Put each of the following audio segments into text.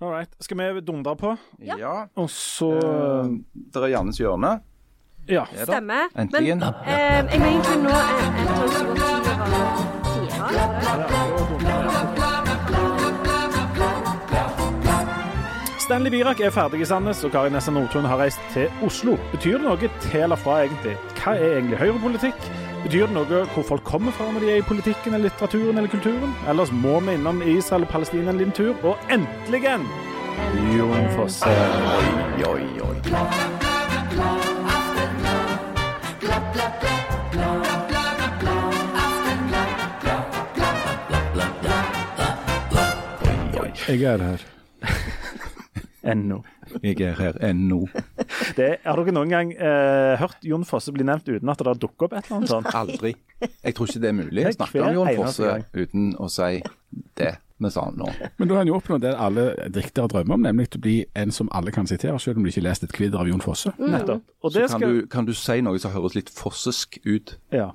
All right. Skal vi dundre på? Ja. Ja. Og så uh, Det er Jannes hjørne. Ja. Er? Stemmer. Endelig. Men eh, jeg må egentlig nå eh. Stanley Birak er ferdig i Sandnes, og Kari Nessa Nordtun har reist til Oslo. Betyr det noe til eller fra, egentlig? Hva er egentlig høyrepolitikk? Betyr det noe hvor folk kommer fra når de er i politikken, eller litteraturen eller kulturen? Ellers må vi innom Israel og Palestina en liten tur. Og endelig Jon Fosse. Oi, oi, oi. Jeg er her. Ennå. Jeg er her ennå. Det- Har dere noen gang eh, hørt Jon Fosse bli nevnt uten at det har dukket opp et eller annet sånt? Aldri. Jeg tror ikke det er mulig å Det er snakke om Jon Fosse uten å si det vi sa nå. Men da har han jo oppnådd det alle diktere drømmer om, nemlig å bli en som alle kan sitere, selv om du ikke har lest et kvidder av Jon Fosse. Nettopp. Og Så kan skal du, kan du si noe som høres litt fossesk ut. Ja.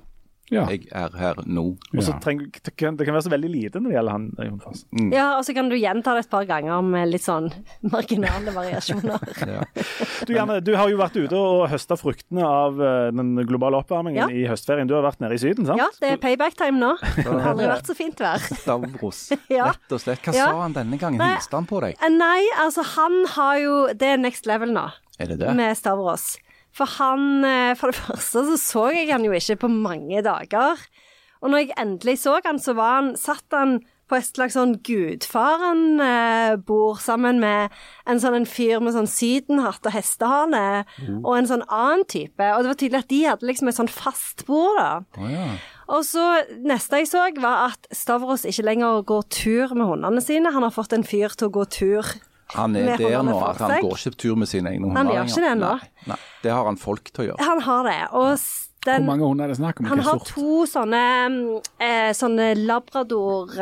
Ja. Jeg er her nå. Og så trenger, det, kan, være så veldig lite når det gjelder han Fosse. Ja, og så kan du gjenta det et par ganger med litt sånn marginale variasjoner. Ja. Du, Janne, du har jo vært ute og høsta fruktene av eh, den globale oppvarmingen Ja. i høstferien. Du har vært nede i Syden, sant? Ja, det er payback-time nå. Det har aldri vært så fint vær. Stavros. Rett og slett. Hva Ja. sa han denne gangen? Hilste han på deg? Eh, Nei, altså han har jo Det er next level nå. Er det det? med Stavros. For han eh, For det første så så jeg han jo ikke på mange dager. Og når jeg endelig så han, så var han Satt han på et slags sånn gudfaren-bord sammen med en sånn en fyr med sånn sydenhatt og hestehale, og en sånn annen type. Og det var tydelig at de hadde liksom et sånn fast bord, da. Oh, ja. Og så neste jeg så, var at Stavros ikke lenger går tur med hundene sine. Han har fått en fyr til å gå tur. Han er der nå at han går ikke på tur med sine egne Han gjør ikke det nå. Nei, nei, det har han folk til å gjøre. Han har det. Og s- Hvor mange hunder er det snakk om? han har sort? to sånne, eh, sånne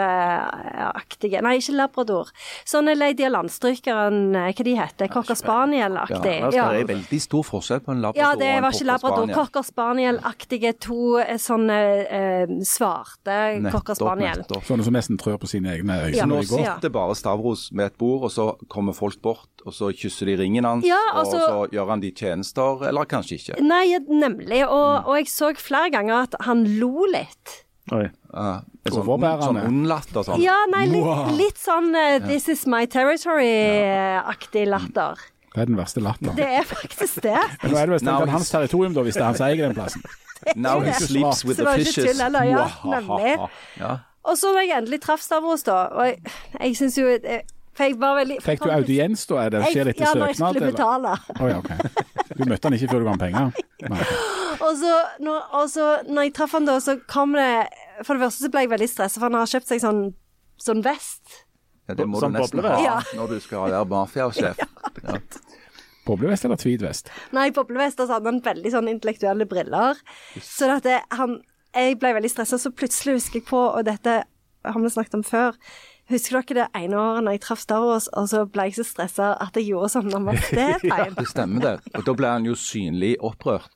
labrador-aktige Nei, ikke labrador. Sånne Lady Landstrykeren, eh, hva de heter? Cocker spaniel-aktig. Ja, Ja, Det er veldig stor forskjell på en labrador ja, det og en var ikke labrador. cocker spaniel. Cocker spaniel-aktige to eh, sånne eh, svarte cocker spaniel. nettopp. Sånne som nesten trør på sine egne øyne Ja. Nå sitter bare Stavros med et bord, og så kommer folk bort, og så kysser de ringen hans, Ja, og altså- så gjør han de tjenester, eller kanskje ikke. Nei, nemlig. Og, og jeg så flere ganger at han lo litt. Oi. Uh, sånn, sånn ond latter sånn. Ja, nei, litt, litt sånn uh, This is my territory-aktig latter. Det er den verste latteren. Det er faktisk det. Men Nå er det vel strengt hans territorium, da, hvis det er han som eier den plassen. Now he sleeps with the fishes. tull eller, ja. Nemlig. Ja. Og så når jeg endelig traff Stavros, da, og jeg, jeg syns jo eh, jeg var veldig Fikk du audiens, da? Er det, skjer etter Ja, når jeg søknad? skulle betale. Oh, ja, ok. Du møtte han ikke før du ga ham penger? Nei. Og så, når, og så når jeg traff han da, så kom det For det første så ble jeg veldig stressa, for han har kjøpt seg sånn, sånn vest. Ja, det må Som du nesten boblevest. ha Ja. når du skal være mafiasjef. Ja. Boblevest eller tweedvest? Nei, boblevest, og så hadde han veldig sånn intellektuelle briller. Så at det, han Jeg ble veldig stressa, så plutselig husker jeg på, og dette har vi snakket om før Husker dere det ene året når jeg traff Star Wars, og så ble jeg så stressa at jeg gjorde sånn namaste-tegn? Det stemmer det. Og da ble han jo synlig opprørt.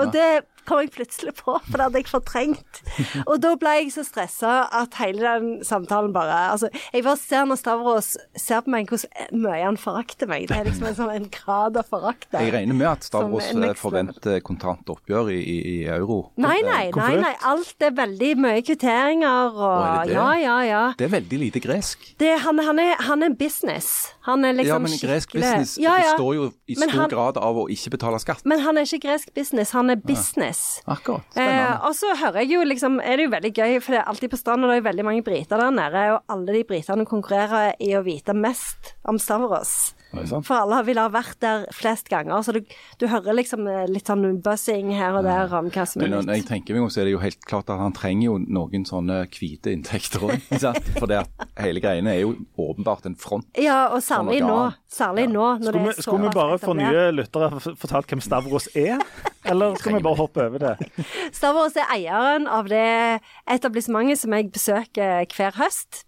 Og det kom jeg plutselig på, for det hadde jeg fortrengt. Og da ble jeg så stressa at hele den samtalen bare Altså, jeg bare ser når Stavros ser på meg, hvordan mye han forakter meg. Det er liksom en sånn en grad av forakt. Jeg regner med at Stavros eh, forventer kontant oppgjør i, i, i euro. Nei, nei, nei, nei. Alt er veldig mye kvitteringer og og det det? Ja, ja, ja. Det er veldig lite gresk. Det, han, han, er, han er business. Han er liksom ja, men gresk skikkelig- business består jo i Men stor han- grad av å ikke betale skatt. Men han er ikke gresk business, han er business. Akkurat. Eh, og så hører jeg jo liksom, er det jo veldig gøy, for det er alltid på stranda, det er veldig mange briter der nede, og alle de britene konkurrerer i å vite mest om Stavros. For alle vil ha vært der flest ganger, så du, du hører liksom eh, litt sånn buzzing her og der om hva som er nytt. når jeg tenker meg om, så er det jo helt klart at han trenger jo noen sånne hvite inntekter òg. For det at hele greiene er jo åpenbart en front. Ja, og særlig Sånn nå. Særlig ja. nå, når det vi, er så skulle vi bare for nye lyttere fortalt hvem Stavros er? Eller skal vi bare hoppe over det? Stavros er eieren av det etablissementet som jeg besøker hver høst.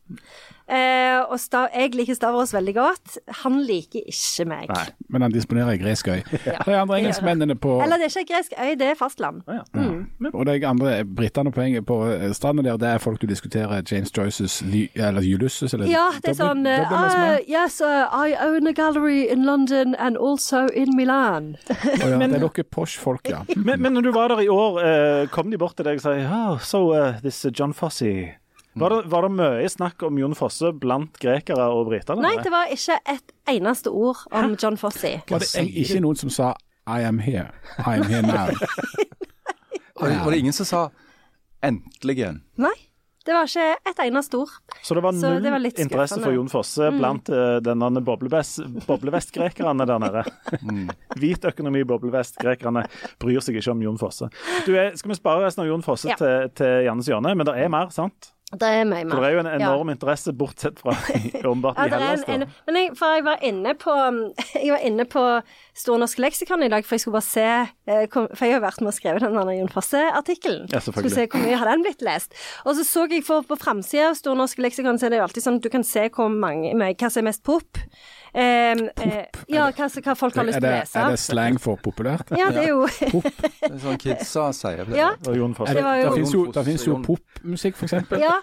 Eh, og Stav, jeg liker Stavros veldig godt. Han liker ikke meg. Nei. Men han disponerer ei gresk øy. De andre engelskmennene på Eller det er ikke gresk øy, det er fastland. Ah, ja. Og de andre britene på, på stranda der, det er folk du diskuterer James Joyces eller Ulysses eller Ja, det er sånn uh. Yes, uh, I own a gallery in London and also in Milan. oh, ja, det er dere posh-folk, ja. Men, men når du var der i år, uh, kom de bort til deg og sa oh, so uh, this uh, John Fossey var det, var det mye snakk om Jon Fosse blant grekere og briter? Nei, det var ikke et eneste ord om John Fosse. Var det en- ikke noen som sa I am here, I am here now? Og det, ingen som sa 'endelig'. Nei, det var ikke et eneste ord. Så det var null det var interesse for Jon Fosse blant uh, denne boblevest, boblevestgrekerne der nede. Hvit økonomi, boblevestgrekerne bryr seg ikke om Jon Fosse. Du, eh, skal vi spare resten av Jon Fosse Ja. til, til Jannes hjørne? Men det er mer, sant? Det er mye mer. Det er jo en Ja. enorm interesse, bortsett fra åpenbart Ja, i Hellas. en, en, men jeg, for jeg var inne på Jeg var inne på Stor norsk leksikon i dag, for jeg skulle bare se eh, For jeg har vært med og skrevet den Jon Fosse-artikkelen. Ja. Skulle se hvor mye har den blitt lest. Og så så jeg for på framsida av Stor norsk leksikon, så er det jo alltid sånn at du kan se hvor mange, hva som er mest pop. Eh, eh, ja, hva, hva folk har lyst til å lese. er det slang for populært? Ja, det er jo Det er sånn kidsa sier. det. Ja. Det, Jon Er Det var jo- det finnes jo, det jo popmusikk, for eksempel. Ja,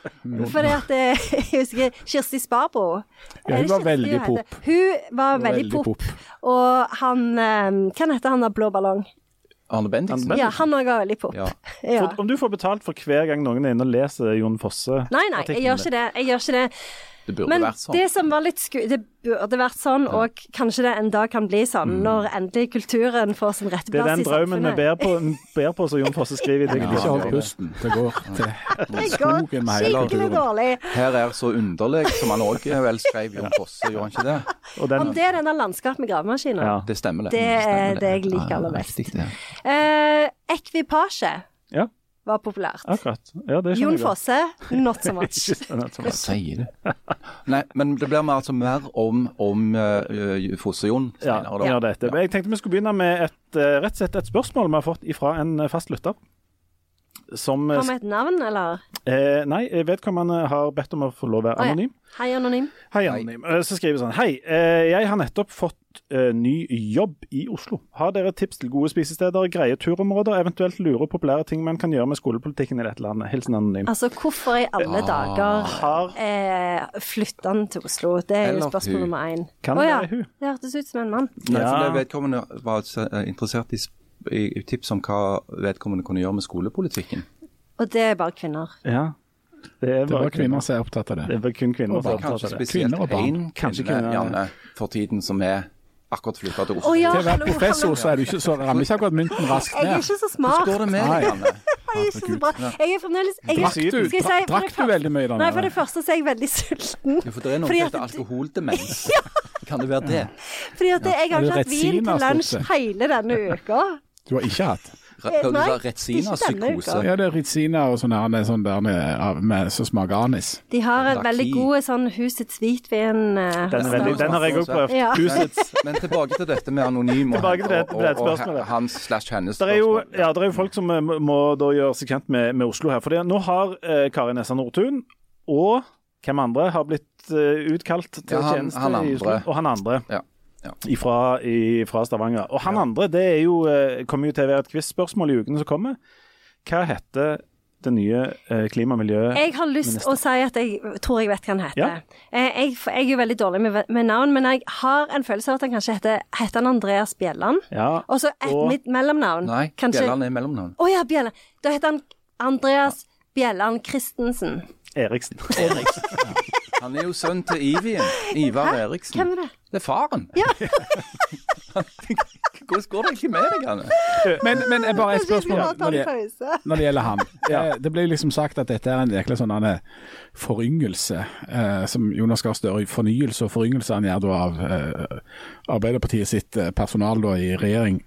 det at eh, Jeg husker Kirsti Sparbo. Ja, hun var veldig pop. Hun var veldig pop. pop. Og han Hvem Hva heter han da, Blå ballong? Arne Bendiksen. Ja, han òg var veldig pop. Ja. Ja. For, om du får betalt for hver gang noen er inne og leser Jon Fosse Nei, nei, jeg gjør ikke det. Jeg gjør ikke det. Det burde Men vært sånn. det som var litt sku... Det burde vært sånn, og kanskje det en dag kan bli sånn, når endelig kulturen får sin rette samfunnet. Det er den i drømmen vi ber på, ber på som Jon Fosse skriver i Jeg Ja, ikke hold pusten. Det går til skogen med hele naturen. dårlig. Her er så underlig, som han òg vel skrev Jon Fosse, gjorde han ikke det? Og den, Om det er denne landskap med gravemaskiner. ja. Det stemmer, det. Det er stemmer det jeg liker aller det. Eh, ekvipasje ja, var populært. akkurat. Ja, det Jon. Fosse, not so much. Hva sier du? Nei, men det blir mer, altså mer om, om uh, Fosse-Jon Ja, da. gjør Jeg tenkte vi skulle begynne med et, eh, rett og slett et spørsmål vi har fått fra en eh, fast lytter. Som Har vi et navn, eller? eh, Nei, vedkommende har bedt om å få lov å være anonym. Hei, anonym. Hei, anonym. Hei. Så skriver sånn Hei, eh, jeg har nettopp fått eh, ny jobb i Oslo. Har dere tips til gode spisesteder, greie turområder, eventuelt lure populære ting man kan gjøre med skolepolitikken i dette landet? Hilsen anonym. Altså, hvorfor i alle dager Har eh, flytter han til Oslo? Det er jo Eller spørsmål hun. nummer én. Kan Å det ja. være hun? Det hørtes ut som en mann. Nei, for det vedkommende var eh, interessert i, sp- i i tips om hva vedkommende kunne gjøre med skolepolitikken. Og det er bare kvinner. Ja. Det er Det var bare kvinner som er opptatt av Det det. er bare kun kvinner Og som er barn, opptatt Kanskje av det. spesielt Kvinner og barn. én Kanskje kvinne, kvinner- Janne, for tiden som er akkurat flytta til Oslo. Oh, ja, Til å være professor så er du ikke så rammer ikke akkurat mynten raskt ned. Jeg er ikke så Hvordan smart. går det med deg, Janne? Jeg er ikke så bra. Jeg er fremdeles jeg er, Drakk du, si, drakk du veldig mye da? Nei, for det første så er jeg veldig sulten. Ja, for det er noe som heter alkoholdemens. Kan det være det? Fordi at jeg har ikke hatt vin til lunsj hele denne uka. Du har ikke hatt? Hva du sa Retsina-psykose? Ja, det er Ritzina og sånn der, sånn der med, av- med, som smaker anis. De har en veldig god sånn Husets hvitvin. Uh, Den, er veldig, den har jeg òg prøvd. Ja. Husets. Men tilbake til dette med anonym og, til dette- og, og, og hans slash hennes Det er, jo, ja, det er jo folk som eh, må, må da gjøre seg kjent med, med Oslo her. For nå har eh, Kari Nessa Nordtun og hvem andre har blitt uh, utkalt til Ja, han- tjeneste han i Oslo. Og han andre. Ja, ja. Ifra, i, fra Stavanger. Og han andre det er jo, eh, kommer jo til å være et quiz-spørsmål i ukene som kommer. Hva heter den nye eh, klima- og miljøministeren? Jeg har lyst til å si at jeg tror jeg vet hva han heter. Ja. Eh, Jeg, jeg er jo veldig dårlig med, med navn, men jeg har en følelse av at han kanskje heter Heter han Andreas Bjelland? Ja, Og så et Og- mitt mellomnavn. Nei, Kanskje- Bjelland er mellomnavn. Å ja, Bjelland. Da heter han Andreas Bjelland Christensen. Eriksen. Han er jo sønn til Ivien. Ivar Eriksen. Hvem er det? Det er faren. Ja. Hvordan går det ikke med deg, Anne? Men, men jeg bare et spørsmål når det når det gjelder han. Ja. Det ble liksom sagt at dette er en virkelig sånn foryngelse, eh, som Jonas Gahr Støre Fornyelse og foryngelse han gjør da av eh, Arbeiderpartiet sitt eh, personal da i regjering.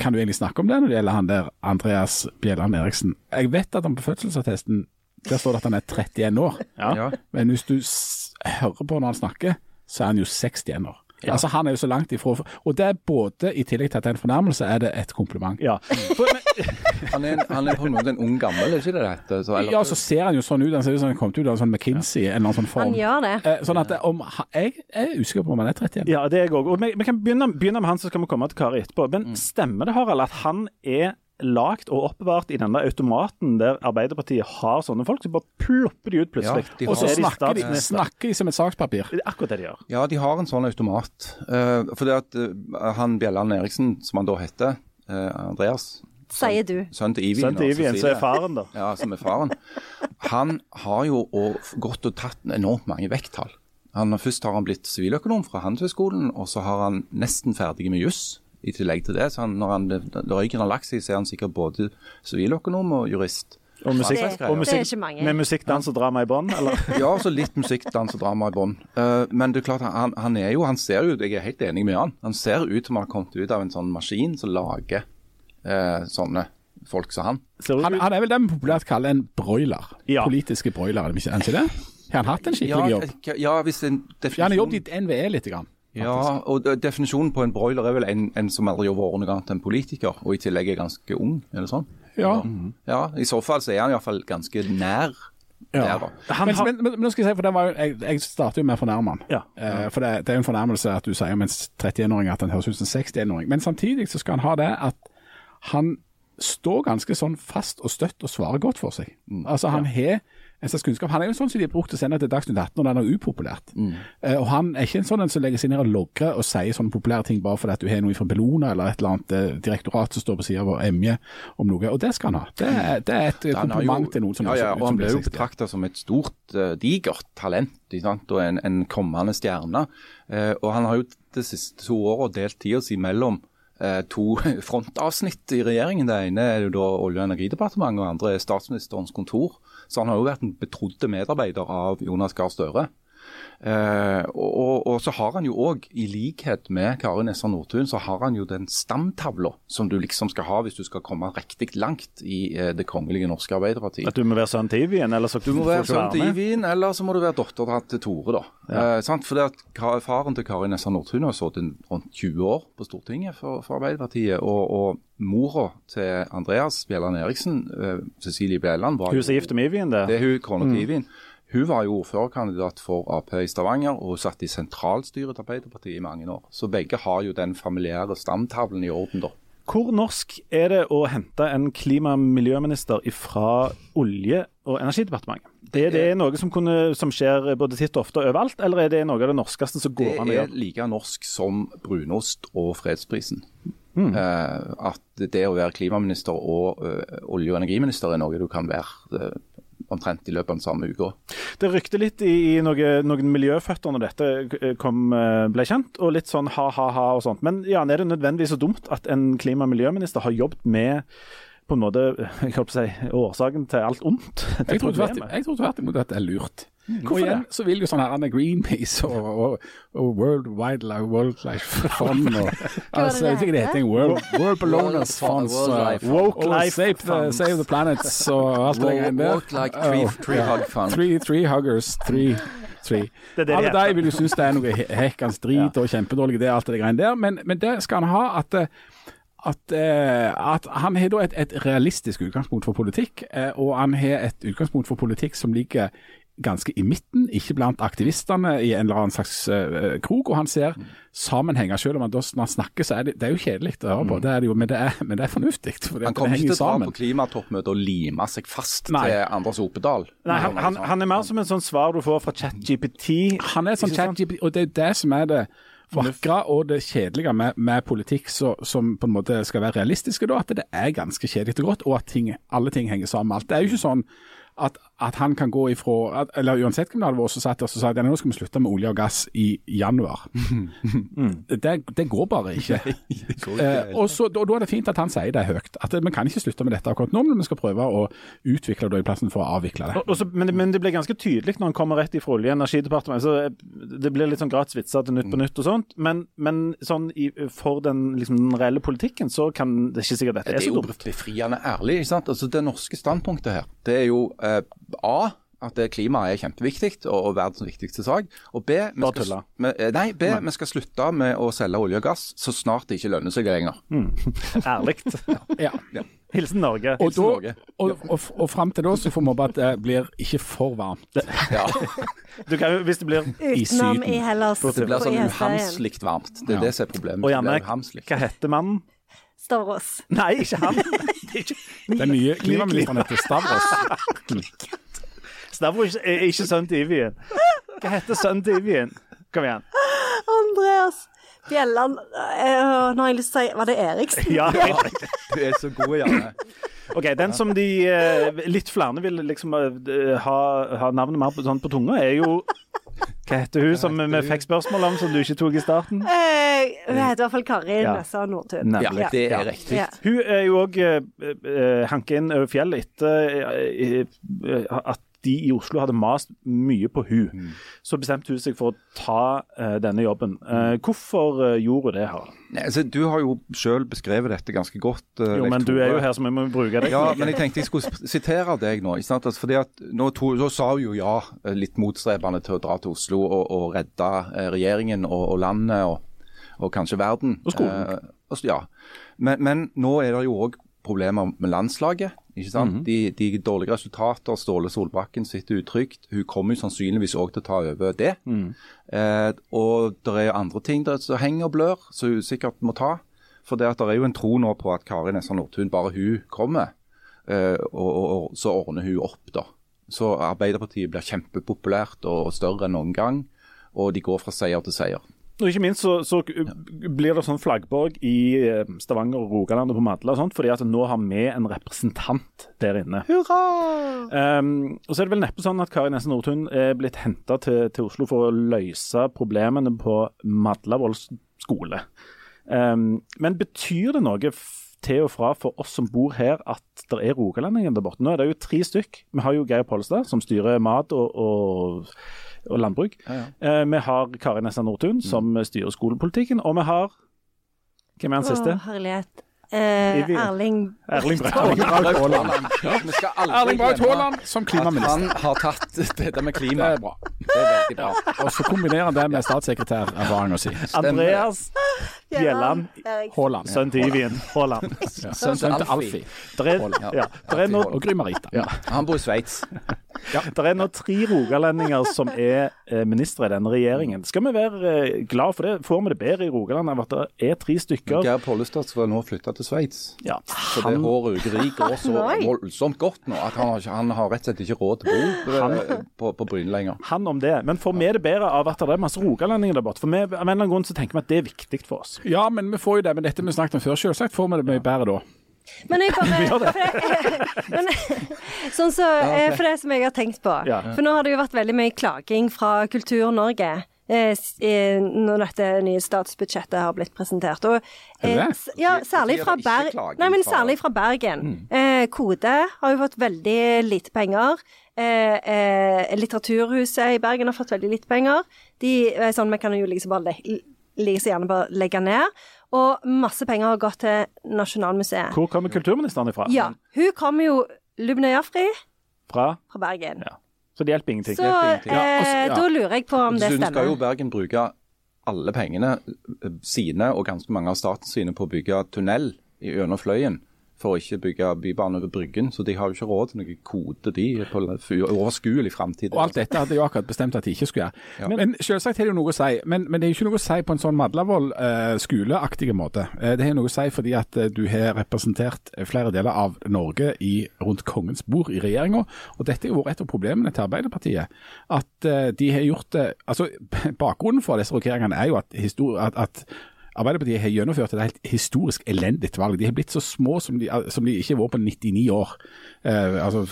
Kan du egentlig snakke om det når det gjelder han der Andreas Bjelland Eriksen? Jeg vet at han på fødselsattesten der står det at han er 31 år, Ja. Ja. men hvis du s hører på når han snakker, så er han jo 61 år. Altså Han er jo så langt ifra Og det er både, i tillegg til at det er en fornærmelse, er det et kompliment. Ja. For, men, Han er, en, han er på en måte en ung gammel, er ikke det det? Så, eller- Ja, så ser han jo sånn ut. Han ser ut som han kom ut av en sånn McKinsey, en eller annen sånn form. Han gjør det. Eh, Sånn at om, ha- Jeg er usikker på om han er 31. ja, det er jeg òg. Og vi, vi kan begynne, begynne med han, så skal vi komme til Kari etterpå. Men Mm. stemmer det, Harald, at han er lagt og oppbevart i denne automaten der Arbeiderpartiet har sånne folk, så bare plopper de ut plutselig. Ja, de Og så er snakker de, statsminister. snakker de som et sakspapir. Det er akkurat det de gjør. Ja, de har en sånn automat. Uh, for det at uh, han Bjelland Eriksen, som han da heter, uh, Andreas, Sier du. sønnen til Ivien, Sønn til Ivien, som er faren, da. Ja, som er faren. Han har jo og, gått og tatt enormt mange vekttall. Han, først har han blitt siviløkonom fra Handelshøyskolen, og så har han nesten ferdig med juss i tillegg til det. Så han, når han, røyken har lagt seg, så er han sikkert både siviløkonom og jurist. Og musikk, Det- og det er ikke mange. med musikk, dans og drama i bånn, eller? Ja, så litt musikk, dans og drama i bånn. Uh, men det er klart, han, han er jo, han ser jo, jeg er helt enig med han, han ser ut som han har kommet ut av en sånn maskin som lager uh, sånne folk som han. Han, han er vel det vi populært kaller en broiler. Ja. Politiske broiler, er det ikke han ikke det? Har han hatt en skikkelig jobb? Ja, ja, hvis en Ja, han har jobbet i NVE litt. Grann. Ja, og definisjonen på en broiler er vel en, en som aldri har vært noe annet enn politiker, og i tillegg er ganske ung, er det sånn? Ja. Ja, i så fall så er han iallfall ganske nær Ja. der, da. Men, har, men, men, men nå skal jeg si, for det var jo, jeg, jeg starter jo med å fornærme han. Ja. Eh, for det, det er jo en fornærmelse at du sier om en 31-åring at han høres ut som en 61-åring. Men samtidig så skal han ha det at han står ganske sånn fast og støtt og svarer godt for seg. Altså Han har slags kunnskap. Han er jo sånn som de har brukt å sende til Dagsnytt 18 når den er upopulært. Eh, og Han er ikke en sånn en som legger seg ned og logrer og sier sånne populære ting bare fordi at du har noe fra Bellona eller et eller annet eh, direktorat som står på sida vår emje om noe. Og det skal han ha. Det, er- det er et den kompliment jo- til noen som ja, ja, og Han ble jo 60. betrakta som et stort, uh, digert talent og en, en kommende stjerne. Uh, og han har jo de siste to åra delt tida si mellom eh, to frontavsnitt i regjeringen. Det ene er jo da Olje- og energidepartementet, og andre er statsministerens kontor. Så han har jo vært en betrodde medarbeider av Jonas Gahr Støre. Eh, og, og, så har han jo òg, i likhet med Kari Nessa Nordtun, så har han jo den stamtavla som du liksom skal ha hvis du skal komme riktig langt i eh, det kongelige norske Arbeiderpartiet. at du må være sønn til Ivien, eller så Du må være sønn til Ivien, eller så må du være datter til Tore, da. Eh, sant? Fordi at Faren til Kari Nessa Nordtun har sittet rundt 20 år på Stortinget for, for Arbeiderpartiet. Og, og mora til Andreas Bjelland Eriksen, Cecilie Bjelland, var Hun som er gift med Ivien, det. det er hun, kona til Ivin. Hun var jo ordførerkandidat for Ap i Stavanger, og hun satt i sentralstyret til Arbeiderpartiet i mange år. Så begge har jo den familiære stamtavlen i orden, da. Hvor norsk er det å hente en klima- og miljøminister fra Olje- og energidepartementet? Er det noe som, kunne, som skjer både titt og ofte overalt, eller er det noe av det norskeste som går an å gjøre? Det er like norsk som brunost og fredsprisen. Mm. Uh, at det å være klimaminister og uh, olje- og energiminister er noe du kan være eh, omtrent i løpet av den samme uka. Det rykte litt i, i noe, noen miljøføtter når dette eh, kom, eh, ble kjent, og litt sånn ha-ha-ha og sånt. Men Jan, er det nødvendigvis så dumt at en klima- og miljøminister har jobbet med på en måte, jeg holdt å si, årsaken til alt ondt? til Jeg tror tvert, jeg tror tvert imot at det er lurt. Hvorfor og igjen det? så vil jo sånn her med Greenpeace og, og, og World Wildlife Wildlife Fund og altså, Jeg vet ikke det heter World, World Beloners Funds og, Woke og Life Save, the, save the Planets og alt det greiene der. Walk like tree, tree hug fund. Three, three huggers, three, three. Det det de Alle de vil jo synes det er noe he- hekkans drit og kjempedårlig det, alt det greiene der, men, men det skal han ha at eh, at, eh, at han har da et, et realistisk utgangspunkt for politikk, eh, og han har et utgangspunkt for politikk som ligger ganske i midten, ikke blant aktivistene i en eller annen slags eh, krok. Og han ser sammenhenger, selv om han da når han snakker, så er det, det er jo kjedelig å høre på, det er det jo, men det er, men det er fornuftig. Han kommer ikke til å dra på klimatoppmøtet og lime seg fast Nei. til Anders Opedal. Nei, han, han, han er mer som en sånn svar du får fra ChatGPT. Han er sånn ChatGPT, og det er det som er det vakre og det kjedelige med, med politikk så, som på en måte skal være realistiske, da, at det er ganske kjedelig og godt, og at ting, alle ting henger sammen med alt. Det er jo ikke sånn at, at han kan gå ifra at, Eller uansett hvem det hadde vært, som satt der så sa at nå skal vi slutte med olje og gass i januar. det, det går bare ikke. Eh, og så, da, da er det fint at han sier det høyt. At vi kan ikke slutte med dette akkurat nå, men vi skal prøve å utvikle det i plassen for å avvikle det. Og, og så, men, det- men det blir ganske tydelig når han kommer rett ifra Olje- og energidepartementet. Så eh, det blir litt sånn gratis vitser til Nytt på Nytt og sånt. Men, men sånn i, for den, liksom, den reelle politikken så kan det ikke sikkert dette er så dumt. Det er jo befriende ærlig. ikke sant? Altså Det norske standpunktet her, det er jo eh, A. at klimaet er kjempeviktig og, og verdens viktigste sak. Og B, vi skal, vi, eh, nei, B, vi skal slutte med å selge olje og gass så snart det ikke lønner seg lenger. Ærlig. Ja. Hilsen Norge. Og, Hilsen da, Norge. og, og, og fram til da så får vi håpe at det blir ikke for varmt. Ja, Du kan, hvis det blir i Syden. i Hellas. Det blir sånn uhamslig varmt. Det er Ja. det som er problemet. Og uhamslig. hva heter mannen? Stavros. Nei, ikke han. Det er ikke- Den nye klimaministeren heter Stavros. Stavros er ikke sønnen til Ivien. Hva heter sønnen til Ivien? Kom igjen. Andreas Bjelland øh, Nå har jeg lyst til å si Var det Eriksen? Ja, Du er så god, Janne. OK. Den som de eh, litt flere vil liksom eh, ha, ha navnet mer på, sånn på tunga, er jo Hva heter hun som vi fikk spørsmål om, som du ikke tok i starten? Eh, Hun heter i hvert fall Karin Ja. Nessa Nordtun. Ja, det er riktig. Hun er jo òg uh, hanket inn over fjellet etter eh, eh, at de i Oslo hadde mast mye på hun. Mm. Så bestemte hun seg for å ta uh, denne jobben. Uh, hvorfor uh, gjorde hun det, her? Nei, altså, du har jo selv beskrevet dette ganske godt. Jo, men men du er jo her, så vi må bruke deg. Ja, men jeg tenkte jeg skulle sitere deg nå. Ikke sant? Altså, fordi at nå to, så sa hun jo ja, litt motstrebende til å dra til Oslo og, og redde regjeringen og, og landet og, og kanskje verden. Og skolen. Ja. men, men nå er det jo òg problemer med landslaget. Ikke sant? Mhm. de, de dårlige resultater, Ståle Solbakken sitter utrygt. Hun kommer jo sannsynligvis òg til å ta over det. Mm. Eh, og det er andre ting der som henger og blør, som hun sikkert må ta. For det, at det er jo en tro nå på at Kari Nessa Nordtun, bare hun kommer, eh, og, og, og så ordner hun opp, da. Så Arbeiderpartiet blir kjempepopulært og større enn noen gang. Og de går fra seier til seier. Og ikke minst så, så blir det sånn flaggborg i eh, Stavanger og Rogaland og på Madla og sånt, fordi at nå har vi en representant der inne. Um, og så er det vel neppe sånn at Kari Nesse Nordtun er blitt henta til, til Oslo for å løse problemene på Madlavoll skole. Um, men betyr det noe til og fra for oss som bor her, at det er rogalendinger der borte? Nå er det jo tre stykk. Vi har jo Geir Pollestad, som styrer mat og, og, og landbruk. Eh, vi har Kari Nessa Nordtun, som styrer skolepolitikken. Og vi har Hvem er han siste? Å, herlighet. Eh, Erling Erling Braut Haaland. Vi skal Erling Braut Haaland som at klimaminister. han har tatt dette med Det klima. er bra. Det er veldig bra. Og så kombinerer han det med statssekretærerfaring å si. Andreas Bjelland, Haaland. sønn til Ivien Haaland. Ja. Sønnen til Alfie. Ja, Og Gry Marita. Ja. Han bor i Sveits. der er nå tre rogalendinger som er eh, ministre i denne regjeringen. Skal vi være eh, glad for det? Får vi det bedre i Rogaland av at det er tre stykker? Geir Pollestad skal nå flytte til Sveits. Ja, Så det håret Ugeri går så voldsomt godt nå at han har, han har rett og slett ikke råd til å bo han, på, på Bryne lenger. han om det. Men får vi det bedre av at det er masse rogalendinger der borte? For vi, av en eller annen grunn så tenker vi at det er viktig for oss. Ja, men vi får jo det. Men dette vi snakket om før, selvsagt får vi det mye bedre da. Men jeg bare men, Sånn så, eh, for det som jeg har tenkt på. For nå har det jo vært veldig mye klaging fra Kultur-Norge. Eh, eh, når dette nye statsbudsjettet har blitt presentert. Og, ja, særlig fra, klaging Nei, men særlig fra Bergen. Eh, Kode har jo fått veldig lite penger. Litteraturhuset i Bergen har fått veldig lite penger. De sånn, Vi kan jo liksom bare le like så gjerne bare legge ned. Og masse penger har gått til Nasjonalmuseet. Hvor kommer kulturministeren ifra? Ja. Hun kommer jo Lubna Jafri Fra? fra Bergen. Ja. Så det hjelper ingenting. Så ingenting. eh, Ja, og ja. da lurer jeg på om det stemmer. Dessuten skal jo. Bergen bruke alle pengene eh, sine og ganske mange av statens sine på å bygge tunnel i- gjennom Fløyen. For å ikke bygge bybane over Bryggen. Så de har jo ikke råd til noen kode, de, på overskuelig framtid. Og alt dette hadde jo akkurat bestemt at de ikke skulle gjøre. Ja. Men selvsagt har det jo noe å si. Men, men det er jo ikke noe å si på en sånn Madlavoll eh, skoleaktig måte. Eh, det har noe å si fordi at eh, du har representert flere deler av Norge i, rundt kongens bord i regjeringa. Og dette har jo vært et av problemene til Arbeiderpartiet. At eh, de har gjort det Altså, bakgrunnen for disse rokeringene er jo at, at, at Arbeiderpartiet har gjennomført et helt historisk elendig valg. De har blitt så små som de, som de ikke har vært på 99 år. Eh, altså,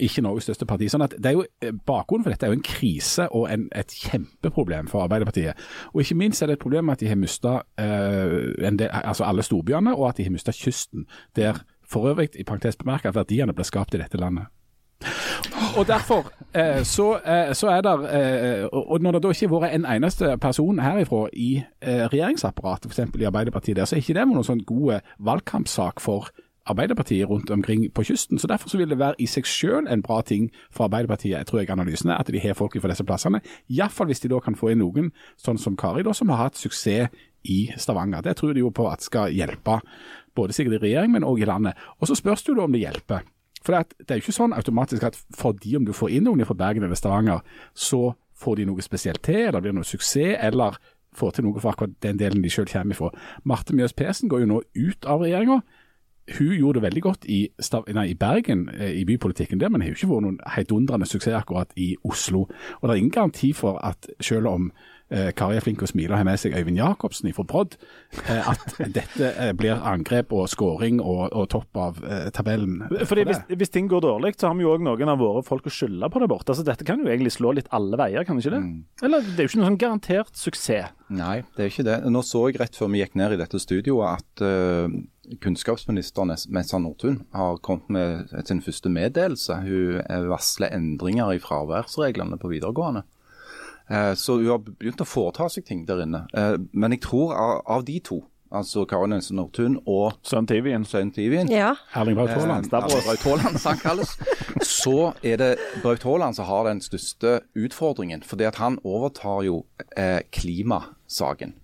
ikke, Norges største parti. Sånn at det er jo, eh, Bakgrunnen for dette er jo en krise og en, et kjempeproblem for Arbeiderpartiet. Og ikke minst er det et problem at de har mista altså alle storbyene, og at de har mista kysten. Der for øvrig, i parentes bemerket, verdiene ble skapt i dette landet. Og derfor eh, så, eh, så er der eh, og når det da ikke har vært en eneste person herifra i eh, regjeringsapparatet, f.eks. i Arbeiderpartiet, der, så er ikke det noen sånn god valgkampsak for Arbeiderpartiet rundt omkring på kysten. så Derfor så vil det være i seg selv en bra ting for Arbeiderpartiet, tror jeg analysen er, at de har folk fra disse plassene. Iallfall hvis de da kan få inn noen, sånn som Kari, da, som har hatt suksess i Stavanger. Det tror de jo på at skal hjelpe både sikkert i regjering, men òg i landet. Og Så spørs det jo da om det hjelper. For det er jo ikke sånn automatisk at fordi om du får inn noen fra Bergen eller Stavanger, så får de noe spesielt til, eller blir noe suksess, eller får til noe for akkurat den delen de selv kommer ifra. Marte Mjøs Persen går jo nå ut av regjeringa. Hun gjorde det veldig godt i, nei, i Bergen, eh, i bypolitikken der, men har jo ikke vært noen heidundrende suksess akkurat i Oslo. Og det er ingen garanti for at selv om eh, Kari er flink og smiler og har med seg Øyvind Jacobsen fra Brodd, eh, at dette eh, blir angrep og skåring og, og topp av tabellen. Fordi for hvis, hvis ting går dårlig, så har vi jo òg noen av våre folk å skylde på der borte. Altså, dette kan jo egentlig slå litt alle veier, kan det ikke det? Eller det er jo ikke noen sånn garantert suksess. Nei, det er ikke det. Nå så jeg rett før vi gikk ned i dette studioet at uh, kunnskapsminister Messa Nordtun har kommet med sin første meddelelse. Hun varsler endringer i fraværsreglene på videregående. Eh, så hun har begynt å foreta seg ting der inne. Eh, men jeg tror av, de to, altså Karin Nilsen Nordtun og Sønn Tivien. Svein Tivien Ja. Erling Braut Haaland. Eh, Erling Braut Haaland, som han kalles. Så er det Braut Haaland som har den største utfordringen. fordi at han overtar jo eh, klimasaken.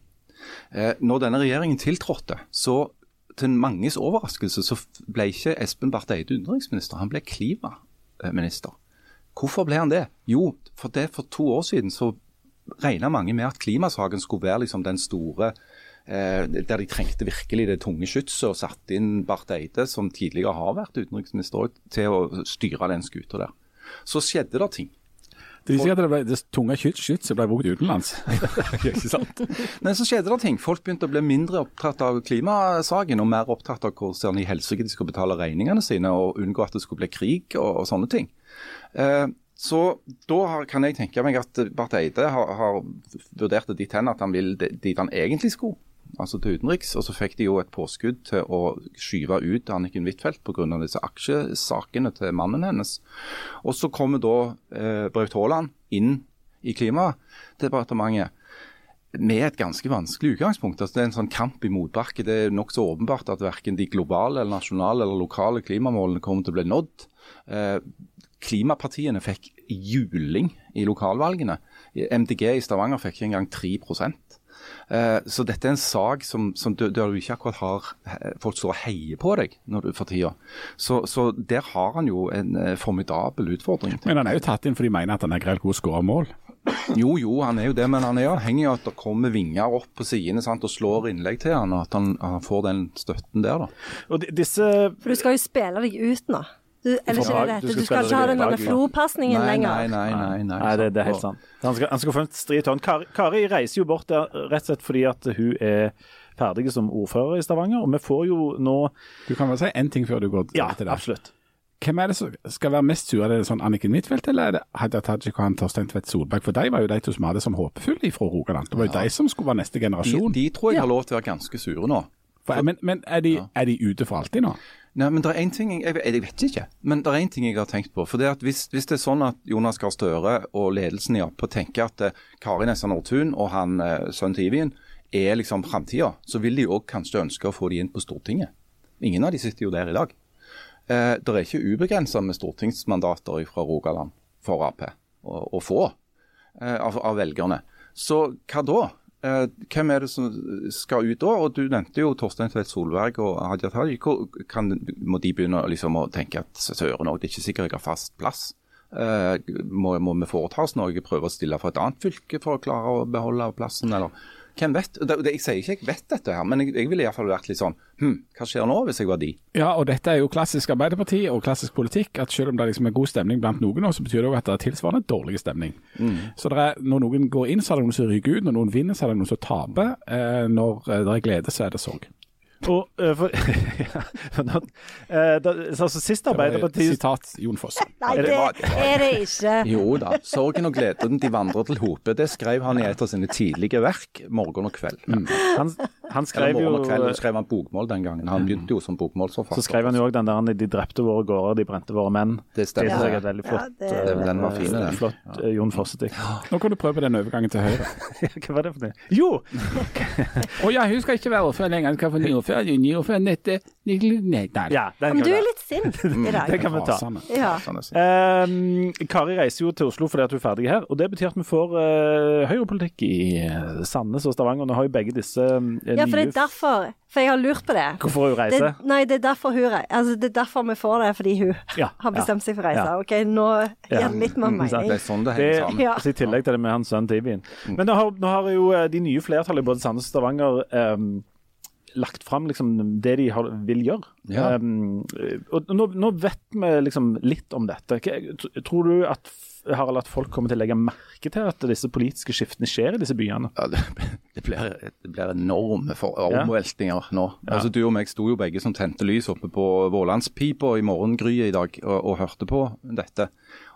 Eh, når denne regjeringen tiltrådte, så til manges overraskelse så ble ikke Espen Barth Eide utenriksminister, han ble klimaminister. Hvorfor ble han det? Jo, for det for to år siden så regna mange med at klimasaken skulle være liksom den store eh, der de trengte virkelig det tunge skytset og satte inn Barth Eide, som tidligere har vært utenriksminister, til å styre den skuta der. Så skjedde det ting. Det viser at det, ble, det tunge skyts, ble brukt utenlands. ikke sant? Men så skjedde det ting. Folk begynte å bli mindre opptatt av klimasaken og mer opptatt av hvordan i helsike de skulle betale regningene sine og unngå at det skulle bli krig og, og sånne ting. Eh, så da har, kan jeg tenke meg at Barth Eide har, har vurdert det dit hen at han vil dit han egentlig skulle, altså til utenriks. Og så fikk de jo et påskudd til å skyve ut Anniken Huitfeldt pga. disse aksjesakene til mannen hennes. Og så kommer da eh, Braut Haaland inn i Klimadepartementet med et ganske vanskelig utgangspunkt. Altså, det er en sånn kamp i motbakke. Det er nokså åpenbart at verken de globale, eller nasjonale eller lokale klimamålene kommer til å bli nådd. Eh, klimapartiene fikk juling i lokalvalgene. MDG i Stavanger fikk ikke engang 3 eh, Så dette er en sak som, som du, der du ikke akkurat har eh, folk står og heier på deg når du for tida. Så, så der har han jo en eh, formidabel utfordring. Men han er jo tatt inn fordi de mener at han er greit god skåremål mål. Jo, jo, han er jo det, men han er avhengig av at det kommer vinger opp på sidene sant, og slår innlegg til han, og at han, han får den støtten der. da. Og disse For du skal jo spille deg ut nå. Du, eller ikke det du dette. Du skal ikke ha den bak, flo-pasningen Nei, lenger. nei, nei. nei, nei, Nei, det, det er helt sant. Han skal, han skal få en stri tårn. Kari, Kari reiser jo bort der rett og slett fordi at hun er ferdig som ordfører i Stavanger. Og vi får jo nå Du kan vel si én ting før du går Ja, til det. absolutt. Hvem er det som skal være mest sur? Er det sånn Anniken Huitfeldt eller er det Hadia Tajik og han Torstein Tvedt Solberg? For de var jo de to som hadde som håpefulle fra Rogaland. Det var jo de som skulle være neste generasjon. de tror jeg har lov til å være ganske sure nå. For, men men er, de, er de ute for alltid nå? Nei, men det er en ting, jeg, jeg, jeg vet ikke, men det er en ting jeg har tenkt på. for det at hvis, hvis det er sånn at Jonas Gahr Støre og ledelsen i Ap tenker at eh, Kari Nessa Nordtun og han eh, sønnen til Ivien er liksom framtida, så vil de òg kanskje ønske å få de inn på Stortinget. Ingen av de sitter jo der i dag. Eh, det er ikke ubegrensa med stortingsmandater fra Rogaland for Ap å, å få eh, av, av velgerne. Så hva da? Eh, hvem er det som skal ut da? Og Du nevnte jo Torstein Tvedt Solberg og Hadia Tajik. Må de begynne liksom å tenke at søren òg, det er ikke sikkert jeg har fast plass? Eh, må, må vi foreta oss noe? Prøve å stille for et annet fylke for å klare å beholde plassen, eller? Hvem vet? Det, det, jeg sier ikke jeg vet dette, her, men jeg, jeg ville iallfall vært litt sånn Hm, hva skjer nå, hvis jeg var de? Ja, og dette er jo klassisk Arbeiderparti og klassisk politikk. At selv om det liksom er god stemning blant noen, så betyr det jo at det er tilsvarende dårlig stemning. Så det er, når noen går inn, så er det noen som ryker ut. Når noen vinner, så er det noen som taper. Eh, når eh, det er glede, så er det sorg. Og, uh, for, ja, eh, da, altså, Sist Arbeiderpartiet Sitat Jon Fosse. Nei, det det er det ikke. Jo da, sorgen og gleden de vandrer til hope. Det skrev han i et av sine tidlige verk, 'Morgen og kveld'. han, han Eller skrev jo kveld, skrev han bokmål den gangen. Han begynte jo som bokmålsforfatter. Så skrev han jo òg den der 'De drepte våre gårder, de brente våre menn'. Det stemmer. Det er et veldig Ja, flott, det- eh, Den var fin, den. flott eh, Jon Fosse-dikt. Nå kan du prøve den overgangen til Høyre. Hva var det for noe? Jo! Å ja, hun skal ikke være ordfører lenger. Hun skal få ny ordfører. Nei. Ja, den Men du er litt sint i dag. Det kan vi ta. Ja. Ehm, Kari reiser jo til Oslo fordi at hun er ferdig her, og det betyr at vi får eh, høyrepolitikk i eh, Sandnes og Stavanger. Nå har jo begge disse eh, ja, for det er derfor. For jeg har lurt på det. Hvorfor hun det reiser? nei, det er derfor hun Altså, det er derfor vi får det, fordi hun Ja, har bestemt seg for å reise. Ja. OK, nå gir det litt mer mening. Det er sånn det Det, henger sammen. Ja. altså, I tillegg til det med hans sønn Tibien. Men nå har, nå har jo eh, de nye flertallet i både Sandnes og Stavanger ehm, lagt fram liksom det de har, vil gjøre. Ja. Um, og nå, nå vet vi liksom litt om dette. Tror du at Harald, at folk kommer til å legge merke til at disse politiske skiftene skjer i disse byene? Ja, det, det, blir, det blir enorme for- Ja. omveltninger nå. Altså, du og meg sto jo begge som tente lys oppe på Vålandspipa i morgengryet i dag og, og hørte på dette.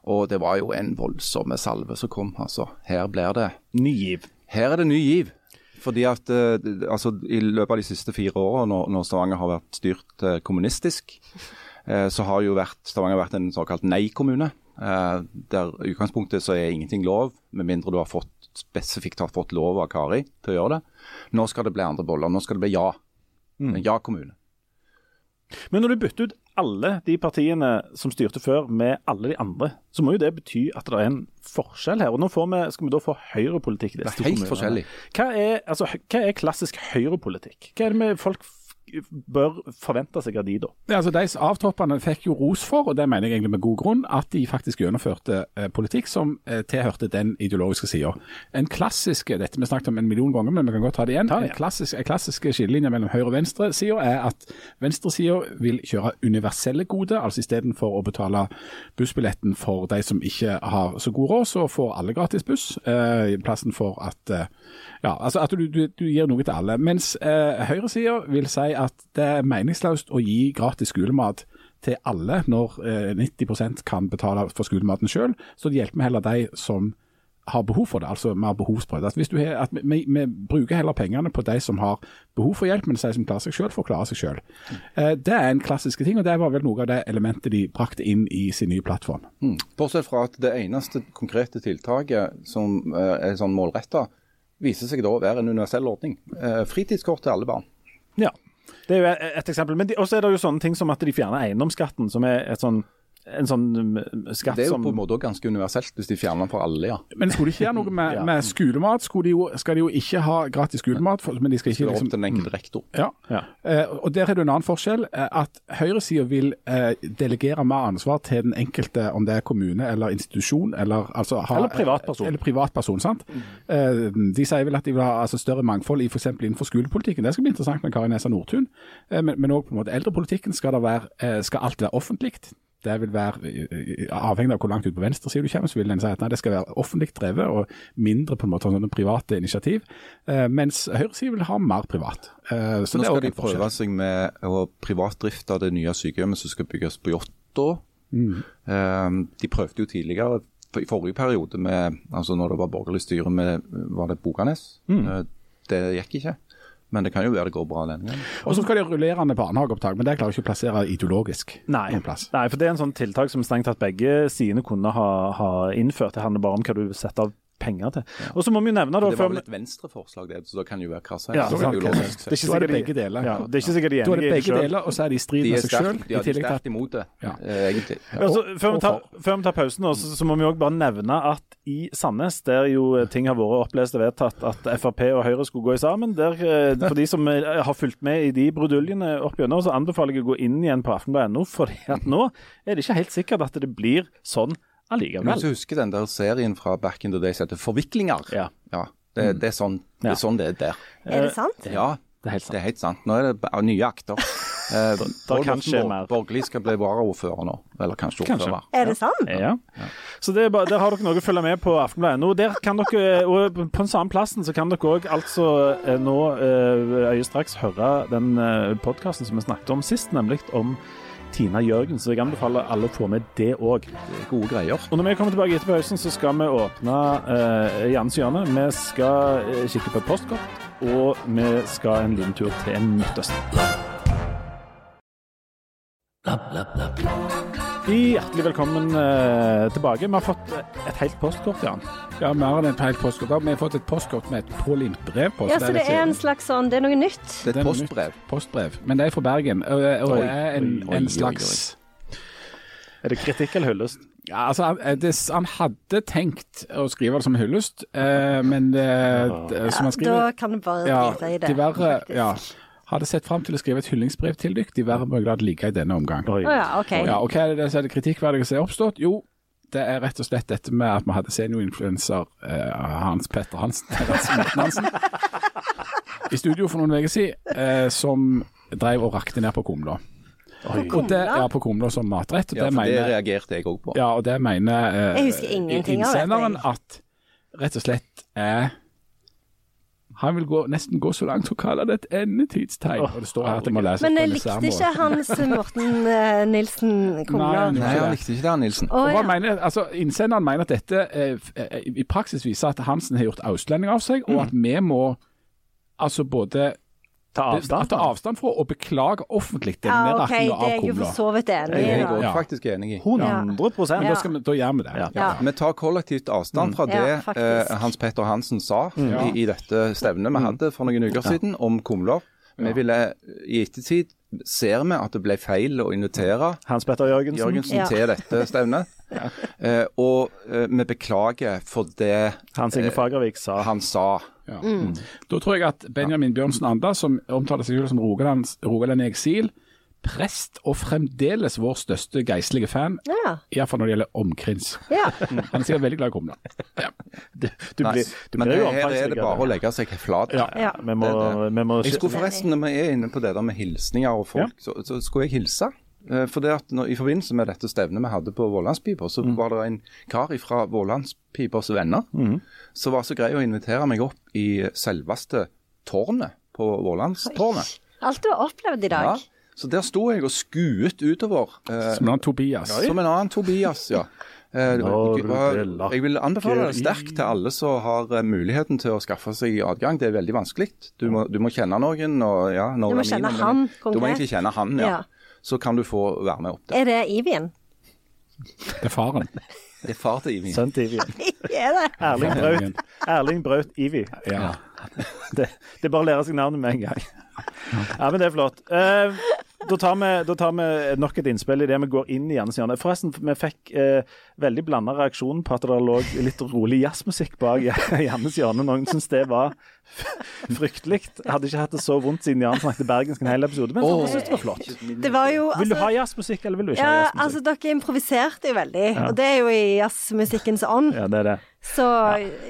Og det var jo en voldsom salve som kom. altså. Her blir det Ny giv. Her er det ny giv. Fordi at eh, altså, I løpet av de siste fire årene, når, når Stavanger har vært styrt eh, kommunistisk, eh, så har jo vært, Stavanger vært en såkalt nei-kommune. Eh, der i utgangspunktet så er ingenting lov, med mindre du har fått, spesifikt har fått lov av Kari til å gjøre det. Nå skal det bli andre boller. Nå skal det bli ja. En ja-kommune. Men når du bytter ut alle de partiene som styrte før, med alle de andre, så må jo det bety at det er en forskjell her. Og nå får vi, skal vi da få høyrepolitikk i Det er helt kommunene. forskjellig. Hva er, altså, hva er klassisk høyrepolitikk? Hva er det med folk bør forvente seg av de da? Ja, altså De avtroppene fikk jo ros for, og det mener jeg egentlig med god grunn, at de faktisk gjennomførte eh, politikk som eh, tilhørte den ideologiske sida. En klassisk dette vi snakket om en million ganger, men vi kan godt ta det igjen. Ta det, ja. En klassisk, en klassisk skillelinje mellom høyre- og venstresida er at venstresida vil kjøre universelle goder. altså Istedenfor å betale bussbilletten for de som ikke har så god råd, så får alle gratis buss. Eh, plassen for at eh, ja, altså at du, du, du gir noe til alle. Mens eh, høyresida vil si at det er meningsløst å gi gratis skolemat til alle når eh, 90% kan betale for skolematen selv. Så det hjelper vi heller de som har behov for det, altså mer behovsprøvd. At hvis du har, at vi, vi bruker heller pengene på de som har behov for hjelp, men de som klarer seg selv, får klare seg selv. Eh, det er en klassisk ting, og det var vel noe av det elementet de brakte inn i sin nye plattform. Mm. Bortsett fra at det eneste konkrete tiltaket som eh, er sånn målretta, viser seg da å være en universell ordning. Eh, fritidskort til alle barn. Ja, det er jo et, et eksempel. Men også er det jo sånne ting som at de fjerner eiendomsskatten, som er et sånn, en sånn skatt som Det er jo på en måte ganske universelt hvis de fjerner den for alle, ja. Men skulle de ikke gjøre noe med, Ja. med skolemat, de jo, skal de jo ikke ha gratis skolemat, for, men de skal Det ikke opp liksom til den enkelte rektor. Ja. Ja. Eh, og Der er det en annen forskjell. eh, at Høyresida vil eh, delegere mer ansvar til den enkelte, om det er kommune eller institusjon. Eller, altså, ha, Eller privatperson. Eller privatperson, sant? Eh, de sier vel at de vil ha altså, større mangfold i f.eks. innenfor skolepolitikken. Det skal bli interessant med Kari Nessa Nordtun. Eh, men, òg på en måte eldrepolitikken skal, det være, eh, skal alt være offentlig. Det vil være Avhengig av hvor langt ut på venstresiden du kommer, så vil en si at nei, det skal være offentlig drevet og mindre på en måte sånne private initiativ. Eh, mens høyresiden vil ha mer privat. Eh, så nå skal de prøve seg med å privatdrifte det nye sykehjemmet som skal bygges på Jåttå. Eh, de prøvde jo tidligere, i forrige periode, med, altså når det var borgerlig styre med var det Boganes. Eh, det gikk ikke. Men det kan jo være det går bra denne gangen. Og så skal de ha rullerende barnehageopptak, men det klarer ikke å plassere ideologisk Nei. noen plass. Nei, for det er en sånn tiltak som strengt tatt begge sidene kunne ha, ha innført. Det handler bare om hva du setter av penger til. Og så må vi jo nevne da Det var vel et venstreforslag, det, så da kan jo være hva som helst. Det er ikke er det sikkert begge deler. Ja, det er ikke sikkert de er det enige i det deler, og så er de i strid med seg sjøl. de er sterkt imot det, Ja. eh, egentlig. Ja. Altså, før, vi tar, før vi tar pausen, nå, så, så må vi også bare nevne at i Sandnes, der jo ting har vært opplest og vedtatt at Frp og Høyre skulle gå i sammen, der, eh, for de som eh, har fulgt med i de bruduljene opp gjennom, så anbefaler jeg å gå inn igjen på aften.no, for nå er det ikke helt sikkert at det blir sånn allikevel. du husker den der serien fra back in the day som heter Forviklinger? Ja. det, det, er sånn, det er sånn det er der. Er det sant? Ja, Det er helt sant. det er helt sant. Nå er det nye akter. Eh, Pål kan skje Borg- mer. Borgli skal bli varaordfører nå, eller kanskje Kanskje. Er det sant? Ja. Så det er bare, Der har dere noe å følge med på Aftenbladet. Der kan dere, og på den samme plassen så kan dere òg altså eh, nå eh, øye straks høre den podkasten som vi snakket om sist, nemlig om Tina Jørgen. Så jeg anbefaler alle å få med det òg. Gode greier. Og når vi kommer tilbake etter pausen, så skal vi åpne eh, Jans hjørne. Vi skal eh, kikke på et postkort, og vi skal en liten tur til Midtøsten. Hjertelig velkommen eh, tilbake. Vi har fått eh, et helt postkort, Jan. Ja, mer enn et helt postkort. Da Vi har fått et postkort med et pålimt brev på. Ja, så det er en slags sånn Det er noe nytt. Det er et postbrev. Postbrev. Men det er fra Bergen, og, og det er en, oi, oi, en slags Er det kritikk eller hyllest? Ja, altså, han, det, han hadde tenkt å skrive det som hyllest, eh, men det, ja. som han skriver Da kan du bare ja, drite i det. diverre, faktisk. ja, hadde sett fram til å skrive et hyllingsbrev til dere. Diverre må jeg la det ligge i denne omgang. Oi. Å ja, OK. Ja, og hva er det som er det kritikkverdige som er oppstått? Jo, det er rett og slett dette med at vi hadde seniorinfluenser eh, Hans Petter Hansen, Morten Hansen i studio for noen uker siden, eh, som drev og rakte ned på kumla. Og det, ja, på kumla som matrett. Og Ja, det for det mener, reagerte jeg òg på. ja, og det mener eh, Jeg husker ingenting av dette, innsenderen at rett og slett er han vil gå, nesten gå så langt å kalle det et endetidstegn. og det står her at jeg må lese Men jeg likte ikke Hans Morten eh, Nilsen Kumla. Nei, han likte ikke det, han Nilsen. Oh, ja. mener, altså, Innsenderen mener at dette eh, eh, i praksis viser at Hansen har gjort auslending av seg, og at vi må altså både Ta avstand. ta avstand fra og beklage offentlig denne Ja, av nedrakkinga det er jeg jo Kumla. for så vidt enig Jeg i. er da. også Ja. faktisk enig i. 100 Men Ja. da, skal vi, da gjør vi det. Ja. Ja. Vi tar kollektivt avstand fra Ja, det eh, Hans Petter Hansen sa Ja. i, i dette stevnet vi hadde for noen uker siden om kumler. Vi ville I ettertid ser vi at det ble feil å invitere Hans Petter Jørgensen. Jørgensen Ja. til dette stevnet. Eh, og eh, vi beklager for det Hans Inge Fagervik sa han sa. Ja. Mm. Da tror jeg at Benjamin Bjørnsen Anda, som omtaler seg selv som Rogaland, Rogaland i eksil, prest og fremdeles vår største geistlige fan, Ja. iallfall når det gjelder omkrins. ja. Han er sikkert veldig glad i Kumla. Ja. Du, du blir, du men blir jo her er det bare å legge seg flat. Ja. Ja. Vi må, Det- vi må Jeg skulle forresten, når vi er inne på det der med hilsninger og folk, så, så skulle jeg hilse. Eh, For det at når, I forbindelse med dette stevnet vi hadde på Vålandspiper, så var det en kar fra Vålandspipers venner som var så grei å invitere meg opp i selveste tårnet på Vålandstårnet. Alt du har opplevd i dag. Ja. Så der sto jeg og skuet utover. eh, Som han Tobias. som en annen Tobias, ja. Eh, jeg vil anbefale det sterkt til alle som har eh, muligheten til å skaffe seg adgang. Det er veldig vanskelig. Du må, du må kjenne noen. Og, ja, Du må kjenne han Du må egentlig kjenne han, ja. Ja. Så kan du få være med opp der. Er det Ivien? Det er faren. Det er far til Ivi. Sønn til Ivi. Er? Erling Braut, Erling Braut Ivi. Ja. Det, det er bare å lære seg navnet med en gang. Ja, men det er flott. Uh, da, tar vi, da tar vi nok et innspill i det vi går inn i Jannes hjørne. Forresten, vi fikk eh, veldig blanda reaksjon på at det lå litt rolig jazzmusikk bak Jannes hjørne. Noen syns det var fryktelig. Hadde ikke hatt det så vondt siden Jan snakket bergensk en hel episode, men jeg synes det var flott. Det var jo Vil du altså- ha jazzmusikk, eller vil du ikke ha Ja, jazzmusikk? altså dere improviserte jo veldig, og det er jo i jazzmusikkens ånd, Ja, det er det. så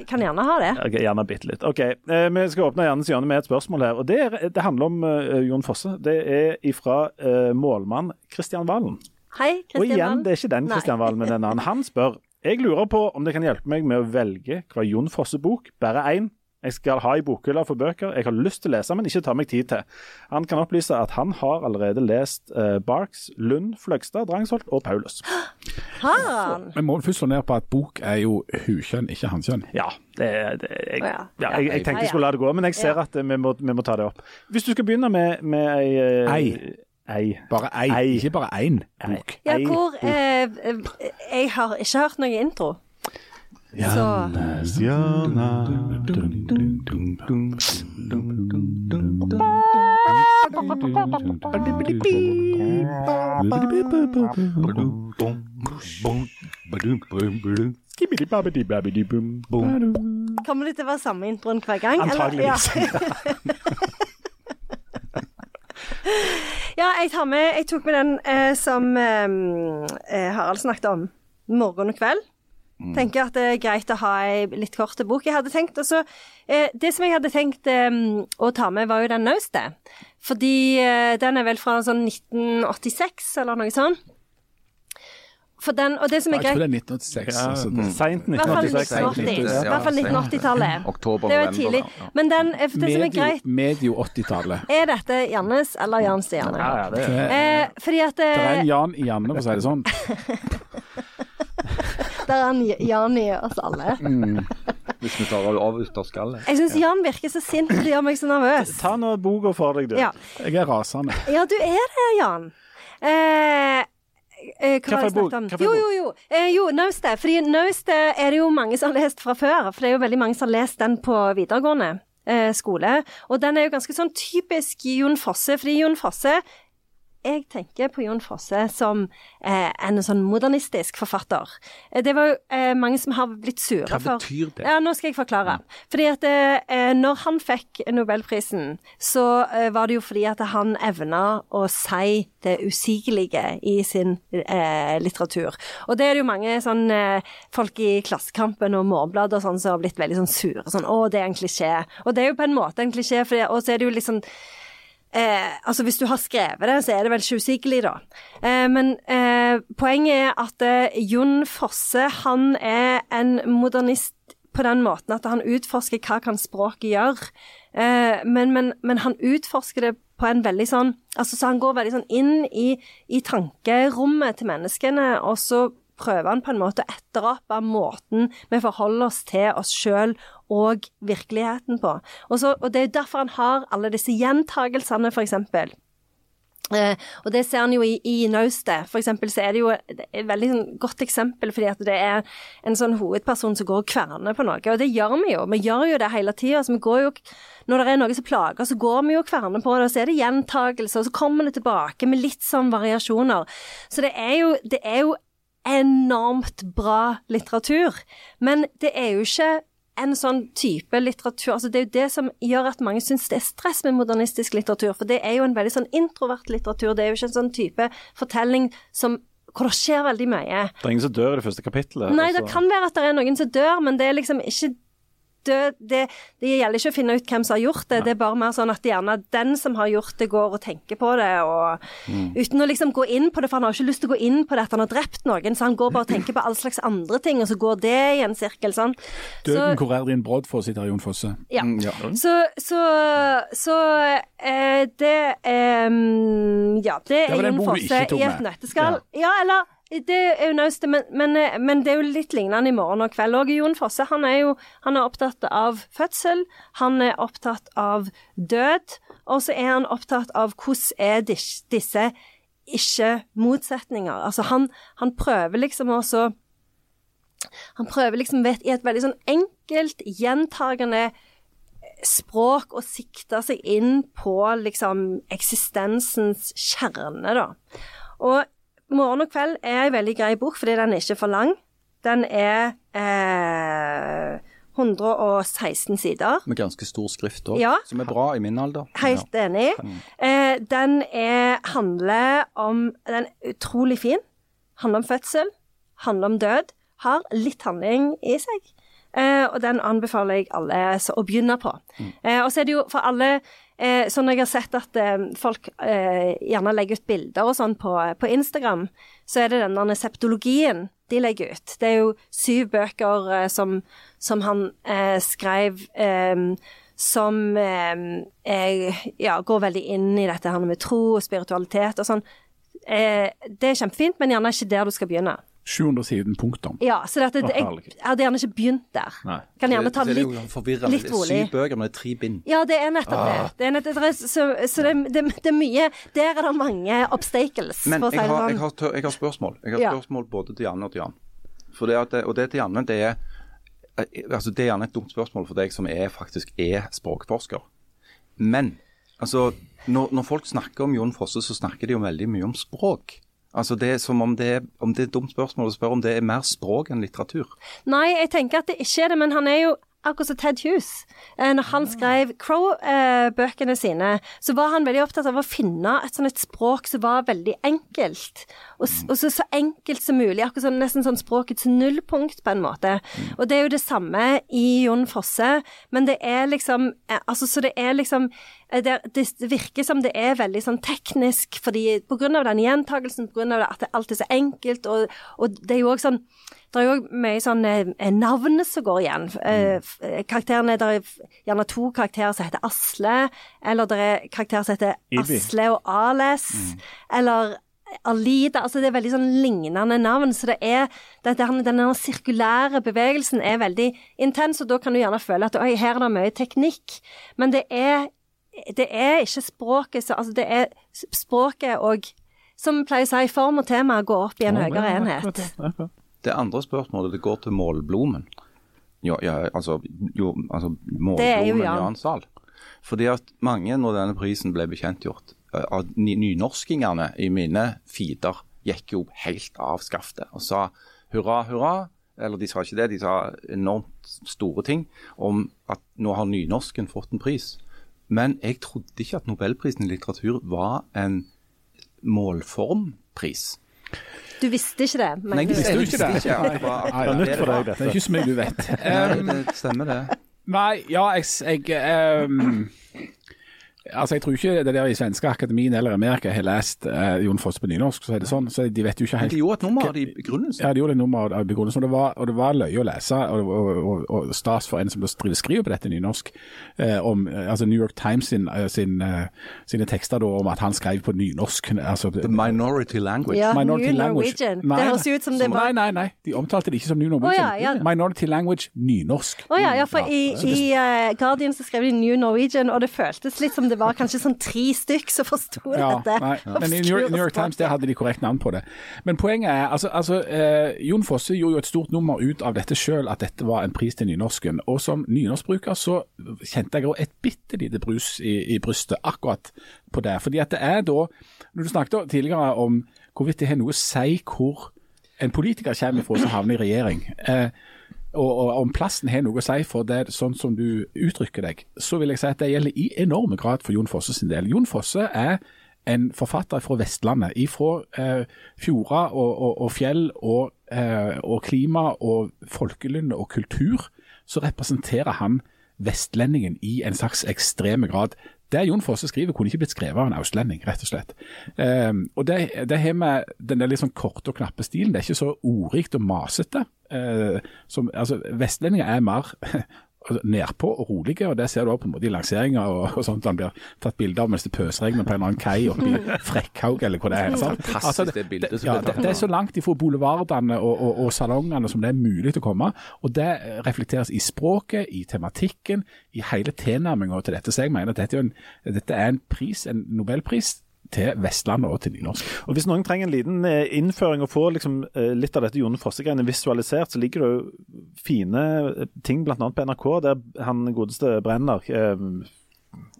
kan gjerne ha det. Okay, gjerne bitte litt. Ok, eh, Vi skal åpne Jannes hjørne med et spørsmål her. og Det, er, det handler om uh, Jon Fosse. Det er ifra uh, målmann Kristian Valen. Hei, Kristian Og igjen, det er ikke den Kristian Valen, men en annen. Han spør jeg lurer på om det kan hjelpe meg med å velge hva Jon Fosse-bok, bare én, jeg skal ha i bokhylla for bøker jeg har lyst til å lese, men ikke tar meg tid til. Han kan opplyse at han har allerede lest uh, Barks, Lund, Fløgstad, Drangsholt og Paulus. Han? Vi må først slå ned på at bok er jo hukjønn, ikke hankjønn. Ja, det, det jeg, ja. jeg, jeg tenkte jeg skulle la det gå, men jeg ser at eh, vi må, vi må ta det opp. Hvis du skal begynne med, med ei, eh, Ei. ei. Bare ei, Ei. ikke bare én bok. Ja, hvor eh, eh, Jeg har ikke hørt noe intro. Så kommer det til å være samme introen hver gang? Antageligvis. Ja. ja, jeg tar med Jeg tok med den eh, som eh, eh, Harald snakket om. Morgen og kveld. Tenker at det er greit å ha ei litt kort bok. Jeg hadde tenkt også, eh, Det som jeg hadde tenkt eh, å ta med, var jo den nauste. Fordi eh, den er vel fra sånn 1986, eller noe sånt. For den, og det som er Jeg tror det er 1986. Ja, altså, mm. Seint I hvert fall 1986. 1980. Ja, I hvert fall 1980-tallet. Oktober, Det var tidlig. ja. Men den, eh, det som er Medio, greit, medio 80-tallet. er dette Jannes eller Jans Janne? Ja, ja, det er. Eh, fordi at det er eh, en Jan i Janne, for å si det sånn. der er en Jan i oss alle. Hvis vi tar av ytterskallet. Jeg syns Jan virker så sint, det gjør meg så nervøs. Ta nå boka for deg, du. Ja. Jeg er rasende. ja, du er det, Jan. Eh, Eh, Hva var det jeg snakket om? Jo, jo, jo. Eh, jo, Naustet. Fordi Naustet er det jo mange som har lest fra før. For det er jo veldig mange som har lest den på videregående eh, skole. Og den er jo ganske sånn typisk Jon Fosse. Fordi Jon Fosse jeg tenker på Jon Fosse som eh, en sånn modernistisk forfatter. Eh, Det var jo eh, mange som har blitt sure Hva for betyr det? Ja, nå skal jeg forklare. Fordi at eh, når han fikk Nobelprisen, så eh, var det jo fordi at han evna å si det usigelige i sin eh, litteratur. Og det er det jo mange sånn eh, folk i Klassekampen og Målbladet og sånn som har blitt veldig sånn sure. Sånn 'Å, det er en klisjé'. Og det er jo på en måte en klisjé, og så er det jo liksom Eh, altså Hvis du har skrevet det, så er det vel ikke usigelig, da. Eh, men eh, poenget er at eh, Jon Fosse han er en modernist på den måten at han utforsker hva kan språket gjøre. Eh, men, men, men han utforsker det på en veldig sånn altså Så han går veldig sånn inn i, i tankerommet til menneskene, og så prøver han på en måte å etterape måten vi forholder oss til oss sjøl og virkeligheten på. Og, så, og det er derfor han har alle disse gjentagelsene, for eksempel. Eh, og det ser han jo i, i Naustet. For eksempel så er det jo et, veldig sånn, godt eksempel, fordi at det er en sånn hovedperson som går og kverner på noe. Og det gjør vi jo. Vi gjør jo det hele tida. Altså, vi går jo når det er noe som plager, så går vi jo og kverner på det, og så er det gjentagelser, og så kommer det tilbake med litt sånn variasjoner. Så det er jo, det er jo enormt bra litteratur. Men det er jo ikke en sånn type litteratur altså Det er jo det som gjør at mange syns det er stress med modernistisk litteratur. For det er jo en veldig sånn introvert litteratur. Det er jo ikke en sånn type fortelling som hvor det skjer veldig mye. Det er ingen som dør i det første kapittelet. Nei, altså. det kan være at det er noen som dør, men det er liksom ikke død det, det gjelder ikke å finne ut hvem som har gjort det. Det er bare mer sånn at gjerne den som har gjort det, går og tenker på det. Og, Uten å liksom gå inn på det, for han har ikke lyst til å gå inn på det at han har drept noen. Så han går bare og tenker på all slags andre ting, og så går det i en sirkel. sånn. Døden, hvor er din brodd for, sitter Jon Fosse. Ja. Mm, ja. Så, så, så eh, det eh, Ja, det er Jon Fosse i et nøtteskall. nøtteskall. Ja. eller det er jo naust, men, men, men det er jo litt lignende i morgen og kveld òg. Jon Fosse han er jo han er opptatt av fødsel, han er opptatt av død, og så er han opptatt av hvordan er dis, disse ikke-motsetninger. Altså han, han prøver liksom også Han prøver liksom vet, i et veldig sånn enkelt, gjentagende språk å sikte seg inn på liksom eksistensens kjerne, da. Og 'Morgen og kveld' er en veldig grei bok fordi den er ikke for lang. Den er eh, 116 sider. Med ganske stor skrift òg, Ja. som er bra i min alder. Helt enig. Eh, den er, handler om Den er utrolig fin. Handler om fødsel. Handler om død. Har litt handling i seg. Eh, og den anbefaler jeg alle så, å begynne på. Eh, og så er det jo for alle eh, når jeg har sett at eh, folk eh, gjerne legger ut bilder og sånn på, på Instagram, så er det den der septologien de legger ut. Det er jo syv bøker eh, som, som han eh, skrev eh, som ja, går veldig inn i dette her med tro og spiritualitet og sånn. Det er kjempefint, men gjerne ikke der du skal begynne. 700 siden, punktum. Ja, så dette, Å, jeg hadde gjerne ikke begynt der. Nei. Kan gjerne ta det det er litt forvirrende. litt rolig. Syv bøker med tre bind. Ja, det er nettopp det. det, er nettopp, det er, så så det, det, det er mye Der er det mange obstacles, Men for å si jeg det har, jeg, sånn. har, jeg har spørsmål. Jeg har Ja. spørsmål både til Janne og til Jan. For det at, og det til Janne, det er eh, altså Det er gjerne et dumt spørsmål for deg som er, faktisk er språkforsker. Men altså, når, når folk snakker om Jon Fosse, så snakker de jo veldig mye om språk. Altså Det er som om det er, om det er et dumt spørsmål å spørre om det er mer språk enn litteratur. Nei, jeg tenker at det ikke er det, men han er jo akkurat som Ted Hughes. Eh, Når han skrev Crow-bøkene sine, så var han veldig opptatt av å finne et sånt et språk som var veldig enkelt. Og, og så, så enkelt som mulig. Akkurat sånn, nesten sånn språkets nullpunkt, på en måte. Og det er jo det samme i Jon Fosse, men det er liksom eh, Altså, så det er liksom eh, det, det virker som det er veldig sånn teknisk, fordi av den grunn av at det alltid er så enkelt, og, og det er jo òg sånn det er jo mye sånn eh, navn som går igjen. Mm. eh, karakterene, Det er gjerne to karakterer som heter Asle, eller det er karakterer som heter Ibi. Asle og Ales, eller Alida. altså Det er veldig sånn lignende navn. Så det er det, her- denne sirkulære bevegelsen er veldig intens, og da kan du gjerne føle at her er det mye teknikk. Men det er, det er ikke språket så Altså det er språket og som pleier å si, form og tema går opp i en Ja, høyere enhet. det, akkurat. Det andre spørsmålet det går til målblomen. Jo, ja, altså, jo, altså Det er jo målblomen Jan. Jan Sahl. Fordi at mange, når denne prisen ble bekjentgjort, eh, av nynorskingene i mine feeder gikk jo helt av skaftet og sa hurra, hurra. Eller de sa ikke det, de sa enormt store ting om at nå har nynorsken fått en pris. Men jeg trodde ikke at nobelprisen i litteratur var en målformpris. Du visste ikke det, men Nei, jeg visste jo ikke det. ikke at det var, Nei, Det er nytt for deg, Det er ikke så mye du vet. Nei, det stemmer det. Nei, ja, jeg, jeg ehm, Altså, Jeg tror ikke det der i svenske akademien eller Amerika har lest eh, Jon Fosse på nynorsk, så er det sånn, så de vet jo ikke helt... Men de gjorde et nummer av det i begrunnelsen. Ja, de gjorde et nummer av begrunnelsen, og det var, og det var løye å lese, og, og, og, og stas for en som driver skriver på dette nynorsk, eh, om eh, altså New York Times sin, eh, sin, uh, sine tekster da, om at han skrev på nynorsk. altså The minority language. Ja, Minority New language. Norwegian. Nei, Det høres jo ut som det var nei, nei, de omtalte det ikke som New Norwegian. Oh, ja, ja. Minority language, nynorsk. Å ja, ja, for i, i uh, Guardian så skrev de New Norwegian, og det føltes litt som det var kanskje sånn tre stykk som forsto Ja, dette. nei, men i New York, New York Times der hadde de korrekt navn på det. Men poenget er, altså, altså eh, Jon Fosse gjorde jo et stort nummer ut av dette sjøl, at dette var en pris til nynorsken. Og som nynorskbruker så kjente jeg også et bitte lite brus i, i brystet akkurat på det. Fordi at det er da Når du snakket tidligere om hvorvidt det har noe å si hvor en politiker kommer fra som havner i regjering. Eh, og, og om plassen har noe å si for det sånn som du uttrykker deg, så vil jeg si at det gjelder i enorme grad for Jon Fosse sin del. Jon Fosse er en forfatter fra Vestlandet, ifra eh, fjorder og, og, og fjell og, eh, og klima og folkelynne og kultur, så representerer han vestlendingen i en slags ekstreme grad. Det Jon Fosse skriver, kunne ikke blitt skrevet av en østlending, rett og slett. Um, og Det, det har med den der litt sånn korte og knappe stilen. Det er ikke så ordrikt og masete. Uh, som, altså, Vestlendinger er mer nedpå og rolige, og det ser du også på en måte i lanseringa og, og sånt. Han blir tatt bilde av mens det pøsregner på en eller annen kai oppe i Frekkhaug eller hvor det er. sant? Altså, det det, ja, det, det er så langt ifra boulevardene og, og, og salongene som det er mulig til å komme. Og det reflekteres i språket, i tematikken, i hele tilnærminga til dette. Så jeg mener at dette er en, dette er en pris, en nobelpris til Vestlandet og til nynorsk. Og Hvis noen trenger en liten eh, innføring og får liksom, eh, litt av dette Jon Fosse-greiene visualisert, så ligger det jo fine eh, ting bl.a. på NRK, der han godeste Brenner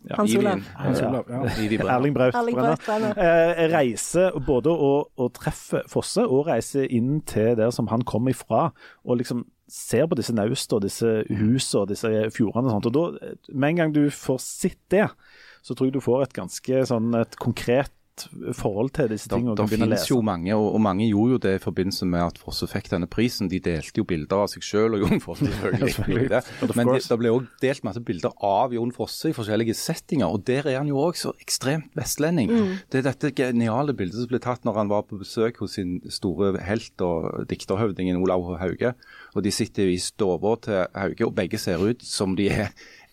ja, Hans Olav. Erling Braut Brenner. Eh, reiser både og, og treffer Fosse, og reiser inn til der som han kom ifra. Og liksom ser på disse naustene og disse husene og disse fjordene og sånt. Og da, med en gang du får sett det, så tror jeg du får et ganske sånn et konkret forhold til disse tingene. og Det finnes lese. jo mange, og, og mange gjorde jo det i forbindelse med at Fosse fikk denne prisen. De delte jo bilder av seg selv og Jon Fosse selvfølgelig. Men det, det ble òg delt masse bilder av Jon Fosse i forskjellige settinger, og der er han jo òg så ekstremt vestlending. Det er dette geniale bildet som ble tatt når han var på besøk hos sin store helt og dikterhøvdingen Olav Hauge. Og de sitter i stua til Hauge, og begge ser ut som de er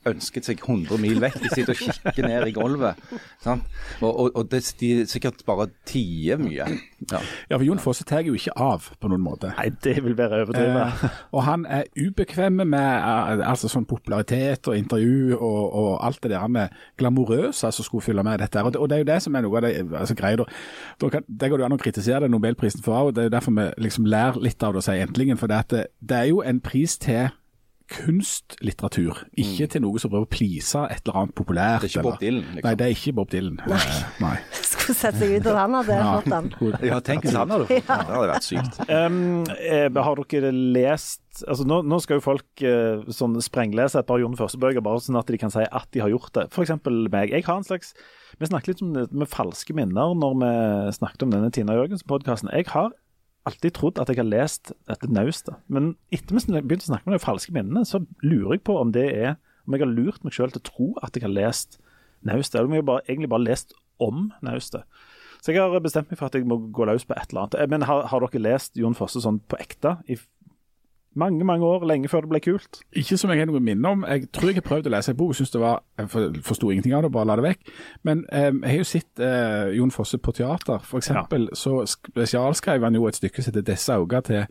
ønsket seg 100 mil vekk. De sitter og kikker ned i gulvet. Sant? Og, og, og det, de sikkert bare tier mye. Ja. Ja, for Jon Fosse tar jo ikke av på noen måte. Nei, det vil være å overdrive. Eh, og han er ubekvem med eh, altså sånn popularitet og intervju og, og alt det der med glamorøse som skulle fylle med dette. Og det, og det er jo det som er noe av det altså, greia. da. Da kan- Det går det an å kritisere det nobelprisen for òg, det er jo derfor vi liksom lærer litt av det å si endelig. For det, at det, det er jo en pris til kunstlitteratur, ikke til noe som prøver å please et eller annet populært. Det er ikke Bob Dylan, liksom. Nei, det er ikke Bob Dylan. Nei. Nei. Skulle sett seg ut av han hadde fått den. Ja, tenk hvis han hadde fått den. Det hadde vært sykt. Um, eh, har dere lest altså nå, nå skal jo folk uh, sånn sprenglese et par Jon Fosse-bøker, bare sånn at de kan si at de har gjort det. F.eks. meg. Jeg har en slags Vi snakket litt om det med falske minner når vi snakket om denne Tina Jørgensen-podkasten. Jeg har alltid trodd at jeg har lest dette naustet, men etter vi begynte å snakke om de falske minnene, så lurer jeg på om det er om jeg har lurt meg sjøl til å tro at jeg har lest naustet, eller om jeg bare, egentlig bare lest om naustet. Så jeg har bestemt meg for at jeg må gå løs på et eller annet. Eh, Men har, har dere lest Jon Fosse sånn på ekte i mange, mange år, lenge før det ble kult? Ikke som jeg har noe minne om. Jeg tror jeg har prøvd å lese en bok, synes det var, jeg for- forsto ingenting av det, bare la det vekk. Men eh, jeg har jo sett eh, Jon Fosse på teater. For eksempel så spesialskrev han jo et stykke som heter 'Disse auga' til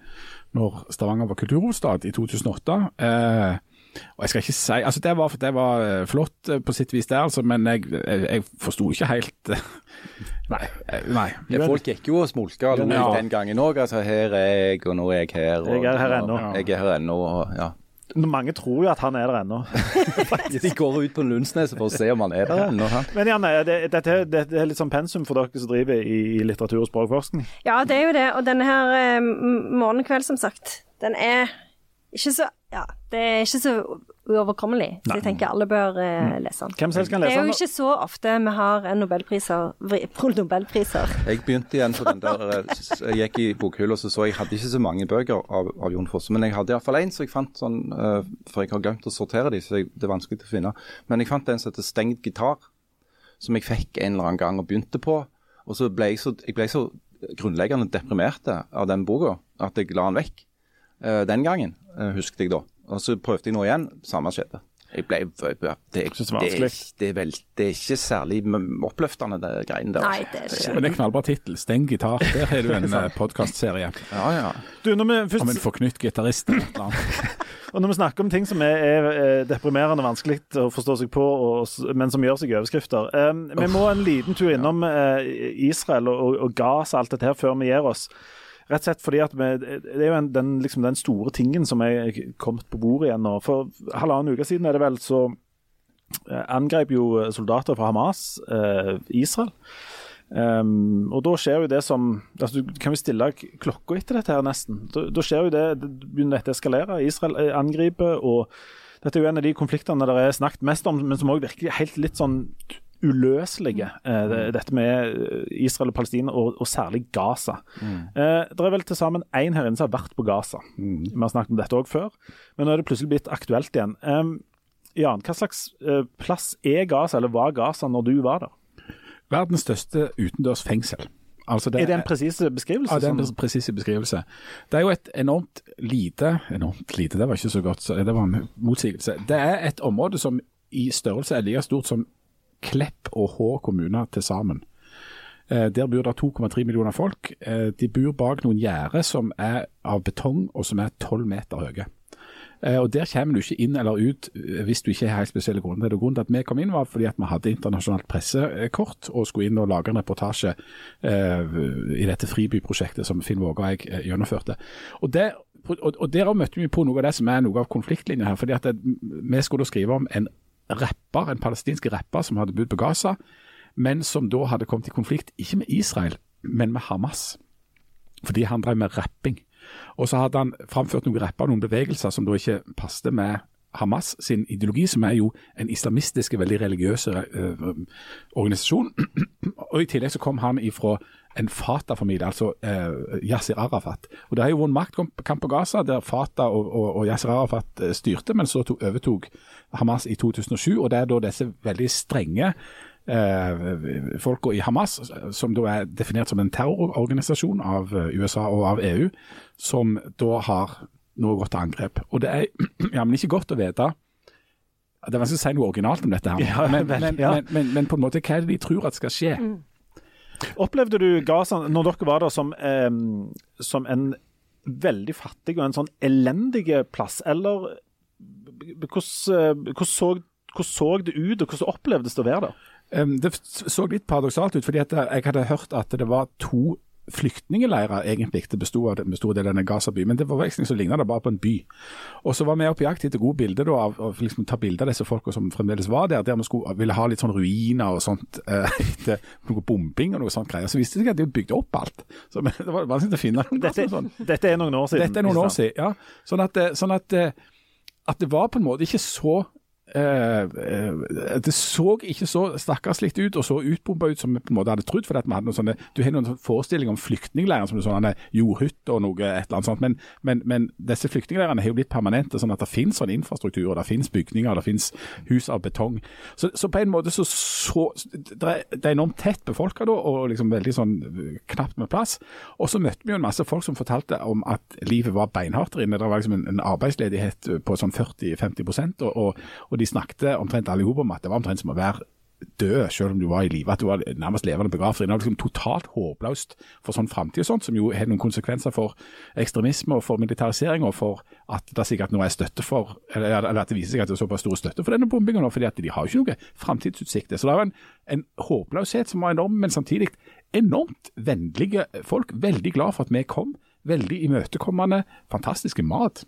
når Stavanger var kulturhovedstad i 2008. Eh, og jeg skal ikke si, altså Det var, det var eh, flott eh, på sitt vis, der, altså, men jeg, jeg, jeg forsto ikke helt eh, Nei. nei. Ja, folk gikk jo og smolka Ja. den gangen òg. Altså, her er jeg, og nå er jeg her. Og, Jeg er her ennå. Jeg er her ennå, og ja. Mange tror jo at han er der ennå. De går ut på Lundsneset for å se om han er der ennå. Men Janne, det, dette, det er litt sånn pensum for dere som driver i, i litteratur og språkforskning. Ja, det er jo det. Og denne her um, Morgenkveld, som sagt, den er ikke så Ja, det er ikke så uoverkommelig. Så jeg tenker alle bør eh, lese den. Hvem selv skal lese den? Det er jo ikke så ofte vi har en nobelpriser, nobelpriser. Jeg begynte igjen på den der eh, Jeg gikk i bokhylla og så så jeg hadde ikke så mange bøker av, av Jon Fosse, men jeg hadde iallfall én så jeg fant sånn uh, For jeg har glemt å sortere de, så jeg, det er vanskelig å finne. Men jeg fant en som heter Stengt gitar, som jeg fikk en eller annen gang og begynte på. Og så ble jeg så, jeg ble så grunnleggende deprimert av den boka at jeg la den vekk den gangen, uh, husket jeg da. Og så prøvde jeg nå igjen, samme skjedde. Jeg ble, det, det, det det, er, det, er vel, det er ikke særlig oppløftende, det greiene der. Nei, det er ikke Men det er knallbra tittel. 'Steng gitar'. Der har du en podkastserie Ja, ja. Du, først... om en forknytt gitarist. eller noe. annet. Og når vi snakker om ting som er, er eh, deprimerende vanskelig å forstå seg på, og, men som gjør seg i overskrifter eh, Vi må en liten tur innom eh, Israel og, og, og Gaza alt dette her før vi gir oss. Rett og slett fordi at vi, Det er jo en, den, liksom den store tingen som er kommet på bordet igjen nå. For halvannen uke siden er det vel, så eh, angrep jo soldater fra Hamas eh, Israel. Um, og da skjer jo det som altså kan jo stille klokka etter dette her, nesten. Da, da skjer jo det, det begynner dette å eskalere. Israel eh, angriper, og dette er jo en av de konfliktene det er snakket mest om, men som òg virker helt litt sånn uløselige. eh, dette med eh, Israel og Palestina, og, og særlig Gaza. Eh, det er vel til sammen én her inne som har vært på Gaza. Vi har snakket om dette òg før, men nå er det plutselig blitt aktuelt igjen. Eh, Jan, hva slags eh, plass er Gaza, eller var Gaza når du var der? Verdens største utendørs fengsel. Altså Er det en presis beskrivelse? Ja, det er en presis beskrivelse. Det er jo et enormt lite Enormt lite, det var ikke så godt, det var en motsigelse. Det er et område som i størrelse er like stort som Klepp og Hå kommuner til sammen. Eh, Der bor det 2,3 millioner folk. Eh, De bor bak noen gjerder som er av betong og som er 12 meter høye. Eh, Og Der kommer du ikke inn eller ut hvis du ikke har helt spesielle grunner. Det grunnen til at vi kom inn var fordi at vi hadde internasjonalt pressekort og skulle inn og lage en reportasje i dette fribyprosjektet som Finn Våge og jeg gjennomførte. Og, det, og, og Der møtte vi på noe av det som er noe av konfliktlinjen her. fordi at Vi skulle skrive om en rapper, en palestinsk rapper som hadde bodd på Gaza, men som da hadde kommet i konflikt ikke med Israel, men med Hamas fordi han drev med rapping. Og så hadde han framført noen rapper, noen bevegelser som da ikke passet med Hamas sin ideologi, som er jo en islamistisk, veldig religiøs eh, organisasjon. og I tillegg så kom han ifra en Fatah-familie, altså eh, Yasir Arafat. Og Det har jo vært en maktkamp på Gaza, der Fatah og, og, og Yasir Arafat eh, styrte, men så to, overtok Hamas i 2007. og Det er da disse veldig strenge eh, folka i Hamas, som da er definert som en terrororganisasjon av eh, USA og av EU, som da har nå gått til angrep. Og det er ja, men ikke godt å vite Det er vanskelig å si noe originalt om dette, her, Ja, men, men, ja. men, men, men på en måte, hva er det de tror at skal skje? Opplevde du Gaza, når dere var der, som, eh, som en veldig fattig og en sånn elendig plass, eller hvordan, så, hvordan så det ut, og hvordan opplevdes det å være der? Det så litt paradoksalt ut, fordi jeg hadde hørt at det var to flyktningeleirer egentlig det bestod av, bestod av denne Gaza-byen. men til forveksling så lignet det bare på en by. Og så var vi på jakt etter gode bilder da, av, av liksom, ta bilder av disse folka som fremdeles var der, der vi skulle, ville ha litt sånn ruiner og sånt eh, etter noe bombing og noe sånt greier. Så viste det seg at de hadde bygd opp alt. Så men, det var vanskelig å finne noe Dette, sånn. dette er noen år siden. Dette er noen år siden, ja. Sånn at, eh, sånn at, eh, at det var på en måte ikke så Det så ikke så stakkarslig ut og så utbomba ut som vi på en måte hadde trodd. for at vi hadde noen sånne, Du har noen forestillinger om flyktningleirer som sånne jordhytter og noe et eller annet sånt. Men, men, men disse flyktningleirene har jo blitt permanente, sånn at det finnes sånn infrastruktur, og det finnes bygninger, det finnes hus av betong. Så, så på en måte så, så det, er enormt tett befolka da, og liksom veldig sånn eh, knapt med plass. Og så møtte vi jo en masse folk som fortalte om at livet var beinhardt der inne. Det var liksom en, en arbeidsledighet på sånn 40-50 og, og, og de snakket omtrent alle sammen om at det var omtrent som å være død selv om du var i live, at du var nærmest levende begravet. Det er liksom totalt håpløst for sånn framtid og sånt, som jo har noen konsekvenser for ekstremisme og for militarisering, og for at det sikkert nå er støtte for, eller, eller, at det viser seg at det er såpass stor støtte for denne bombinga nå, fordi at de har jo ikke noen framtidsutsikter. Så det jo en, en håpløshet som var enorm, men samtidig enormt vennlige folk. Veldig glad for at vi kom. Veldig imøtekommende. Fantastiske mat.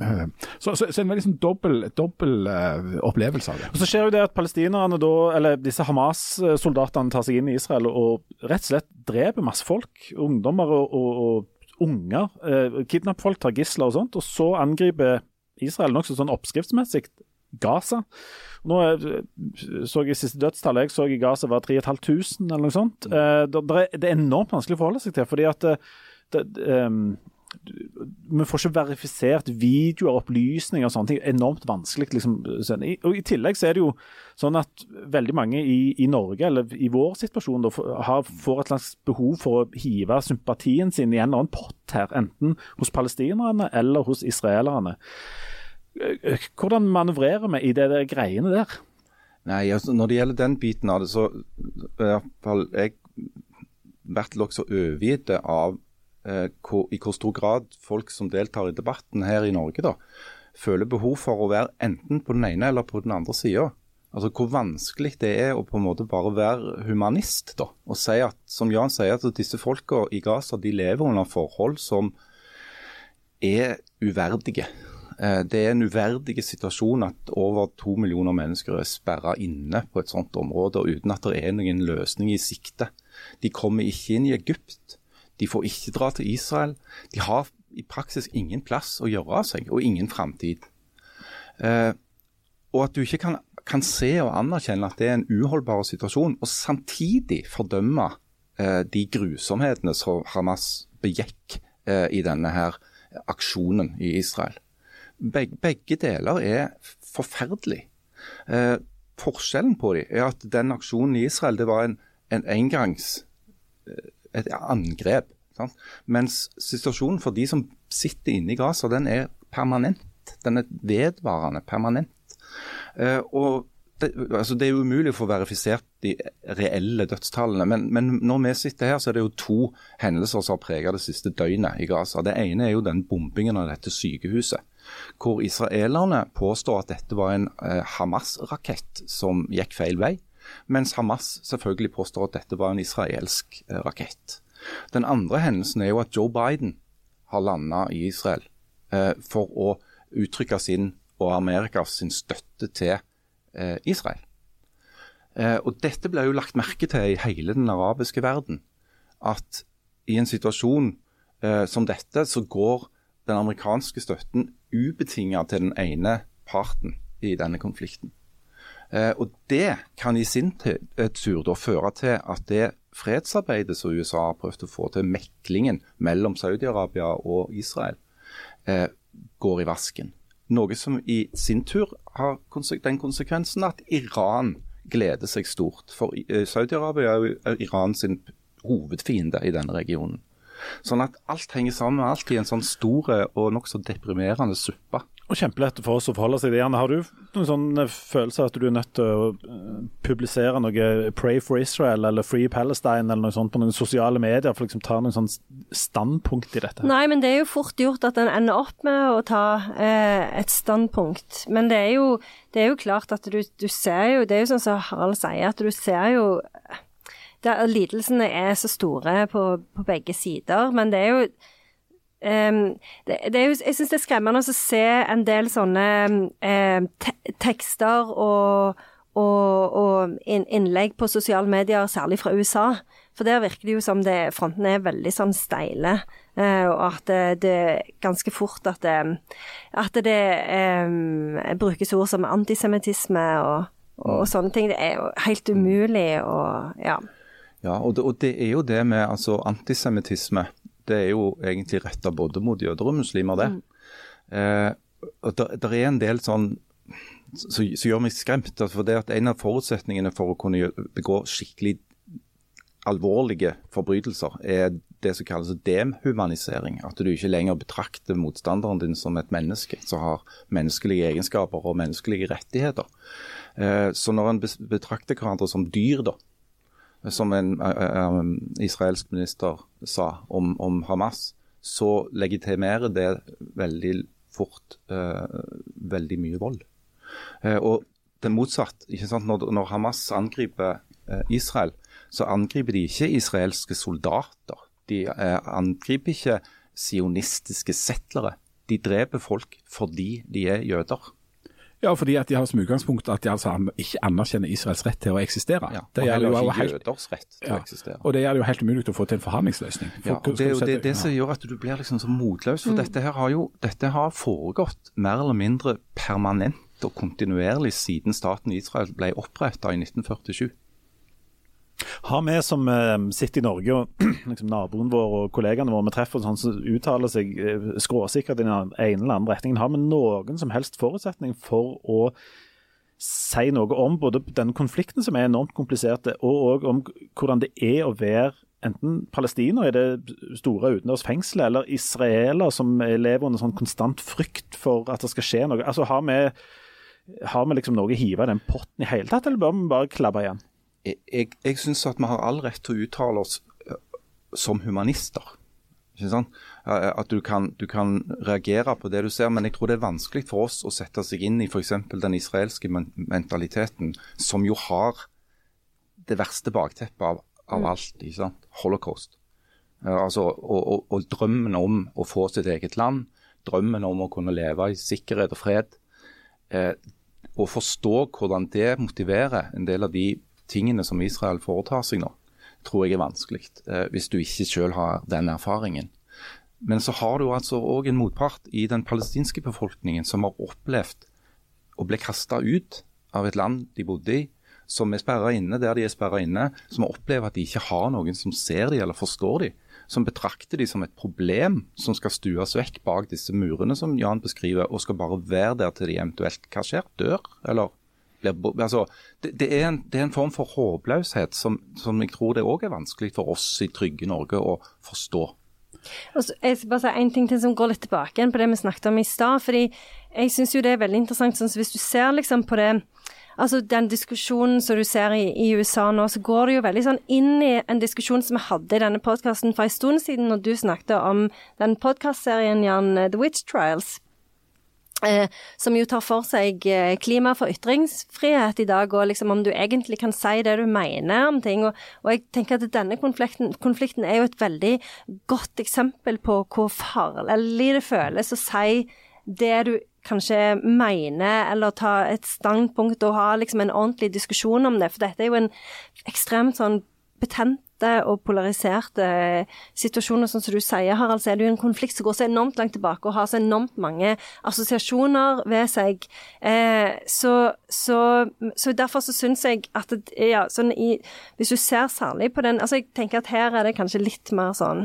Eh, så, så, så, en veldig sånn dobbel, dobbel uh, opplevelse av det. Og Så skjer jo det at palestinerne da, eller disse Hamas-soldatene tar seg inn i Israel og rett og slett dreper masse folk. Ungdommer og, og, og unger. Eh, kidnapper folk, tar gisler og sånt. Og så angriper Israel nokså sånn oppskriftsmessig Gaza. Nå så jeg siste dødstallet jeg så i Gaza var 3500 eller noe sånt. Eh, det, er enormt vanskelig å forholde seg til. fordi at det, det um, vi får ikke verifisert videoer, opplysninger og sånne ting. Enormt vanskelig. Liksom. Og I tillegg så er det jo sånn at veldig mange i, i Norge, eller i vår situasjon, da, har, får et slags behov for å hive sympatien sin i en eller annen pott her. Enten hos palestinerne eller hos israelerne. Hvordan manøvrerer vi i det greiene der? Nei, altså Når det gjelder den biten av det, så har jeg vært nokså overgitt av Eh, i hvor stor grad folk som deltar i debatten her i Norge, da, føler behov for å være enten på den ene eller på den andre sida. Altså Hvor vanskelig det er å på en måte bare være humanist. da, og si at, Som Jan sier, at disse folka i Gaza de lever under forhold som er uverdige. Eh, det er en uverdig situasjon at over to millioner mennesker er sperra inne på et sånt område, uten at det er noen løsning i sikte. De kommer ikke inn i Egypt. De får ikke dra til Israel. De har i praksis ingen plass å gjøre av seg, og ingen framtid. Eh, og at du ikke kan, kan, se og anerkjenne at det er en uholdbar situasjon, og samtidig fordømme eh, de grusomhetene som Hamas begikk eh, i denne her aksjonen i Israel. Beg, begge deler er forferdelig. Eh, forskjellen på dem er at den aksjonen i Israel det var en, en engangs eh, et angrep. Sant? Mens situasjonen for de som sitter inne i Gaza, den er permanent. Den er vedvarende, permanent. Uh, og det, altså det, er jo umulig å få verifisert de reelle dødstallene. Men, men, når vi sitter her, så er det jo to hendelser som har preget det siste døgnet i Gaza. Det ene er jo den bombingen av dette sykehuset. Hvor israelerne påstår at dette var en eh, Hamas-rakett som gikk feil vei mens Hamas selvfølgelig påstår at dette var en israelsk eh, rakett. Den andre hendelsen er jo at Joe Biden har landa i Israel eh, for å uttrykke sin og Amerikas sin støtte til eh, Israel. Og Dette ble jo lagt merke til i hele den arabiske verden. At i en situasjon som dette, så går den amerikanske støtten ubetinga til den ene parten i denne konflikten. Eh, og Det kan i sin eh, tur da føre til at det fredsarbeidet som USA har prøvd å få til, meklingen mellom Saudi-Arabia og Israel, eh, går i vasken. Noe som i sin tur har den konsekvensen at Iran gleder seg stort. For Saudi-Arabia er jo Iran hovedfiende i denne regionen. Sånn at alt henger sammen med alt i en sånn stor og nokså deprimerende suppe. Og Kjempelett for oss å forholde seg til. Gjerne har du noen sånn eh, følelse at du er nødt til å eh, publisere noe 'Pray for Israel' eller 'Free Palestine' eller noe sånt på noen sosiale medier for å liksom ta noen sånn standpunkt i dette? Nei, men det er jo fort gjort at en ender opp med å ta eh, et standpunkt. Men det er jo, det er jo klart at du, du, ser jo Det er jo sånn som Harald sier, at du ser jo der Lidelsene er så store på, på begge sider, men det er jo Um, det, det er jo, jeg syns det er skremmende å se en del sånne um, te tekster og, og, og, innlegg på sosiale medier, særlig fra USA. For der virker det jo som det, fronten er veldig sånn steile, uh, og at det, det, ganske fort at det, at det um, brukes ord som antisemittisme og, og, sånne ting. Det er jo helt umulig å Ja. Ja, og det, og det er jo det med altså, antisemittisme det er jo egentlig retta både mot jøder og muslimer, det. Mm. Eh, og det er en del sånn som gjør meg skremt. for det at En av forutsetningene for å kunne begå skikkelig alvorlige forbrytelser er det som kalles demhumanisering. At du ikke lenger betrakter motstanderen din som et menneske som har menneskelige egenskaper og menneskelige rettigheter. Eh, så når en betrakter hverandre som dyr, da, som en um, israelsk minister sa om, om, Hamas, så legitimerer det veldig fort uh, veldig mye vold. Uh, og det motsatt. Når, når, Hamas angriper uh, Israel, så angriper de ikke israelske soldater. De angriper ikke sionistiske settlere. De dreper folk fordi de er jøder. Ja, fordi at de har som utgangspunkt at de altså ikke anerkjenner Israels rett til å eksistere. Ja, det gjelder jo ikke jøders rett til å eksistere. Og det gjør det jo helt umulig å få til en forhandlingsløsning. For, ja, og Det er jo det, det, som gjør at du blir liksom så motløs. For mm. dette her har jo dette har foregått mer eller mindre permanent og kontinuerlig siden staten Israel ble oppretta i 1947. Har vi som eh, sitter i Norge, og liksom naboen vår og kollegaene våre vi treffer, sånn som uttaler seg eh, skråsikkert i den ene eller andre retningen, har vi noen som helst forutsetning for å si noe om både den konflikten som er enormt komplisert, og om hvordan det er å være enten palestiner i det store utendørs fengselet, eller israeler som lever under sånn konstant frykt for at det skal skje noe. Altså, Har vi, har vi liksom noe å hive i den potten i hele tatt, eller bør vi bare klabbe igjen? Jeg, jeg syns at vi har all rett til å uttale oss eh, som humanister. At du kan, du kan, reagere på det du ser, men jeg tror det er vanskelig for oss å sette seg inn i f.eks. den israelske mentaliteten, som jo har det verste bakteppet av, av ikke alt. Holocaust. Altså, og, og, og, drømmen om å få sitt eget land, drømmen om å kunne leve i sikkerhet og fred. Eh, å forstå hvordan det motiverer en del av de tingene som Israel foretar seg nå, tror jeg er vanskelig, eh, hvis du ikke selv har den erfaringen. Men så har du altså òg en motpart i den palestinske befolkningen som har opplevd å bli kasta ut av et land de bodde i, som er sperra inne der de er sperra inne, som opplever at de ikke har noen som ser de eller forstår de, som betrakter de som et problem som skal stues vekk bak disse murene som Jan beskriver, og skal bare være der til de eventuelt hva skjer, dør, eller blir altså, det, det, er en, det, er en, form for håpløshet som, som jeg tror det òg er vanskelig for oss i trygge Norge å forstå. Så, jeg skal bare si en ting til som går litt tilbake på det vi snakket om i stad. fordi jeg syns jo det er veldig interessant. sånn, så Hvis du ser liksom på det altså Den diskusjonen som du ser i, i, USA nå, så går det jo veldig sånn inn i en diskusjon som vi hadde i denne podkasten for en stund siden, når du snakket om den podkastserien, The Witch Trials. Eh, som jo tar for seg eh, klima for ytringsfrihet i dag, og liksom om du egentlig kan si det du mener om ting. Og, og jeg tenker at denne konflikten, konflikten, er jo et veldig godt eksempel på hvor farlig det føles å si det du kanskje mener, eller ta et standpunkt og ha liksom en ordentlig diskusjon om det. For dette er jo en ekstremt sånn betent og polariserte situasjoner, sånn som du sier, Harald, så er det jo en konflikt som går så enormt langt tilbake og har så enormt mange assosiasjoner ved seg. Eh, så, så, så, derfor så syns jeg at det, ja, sånn i, Hvis du ser særlig på den altså Jeg tenker at her er det kanskje litt mer sånn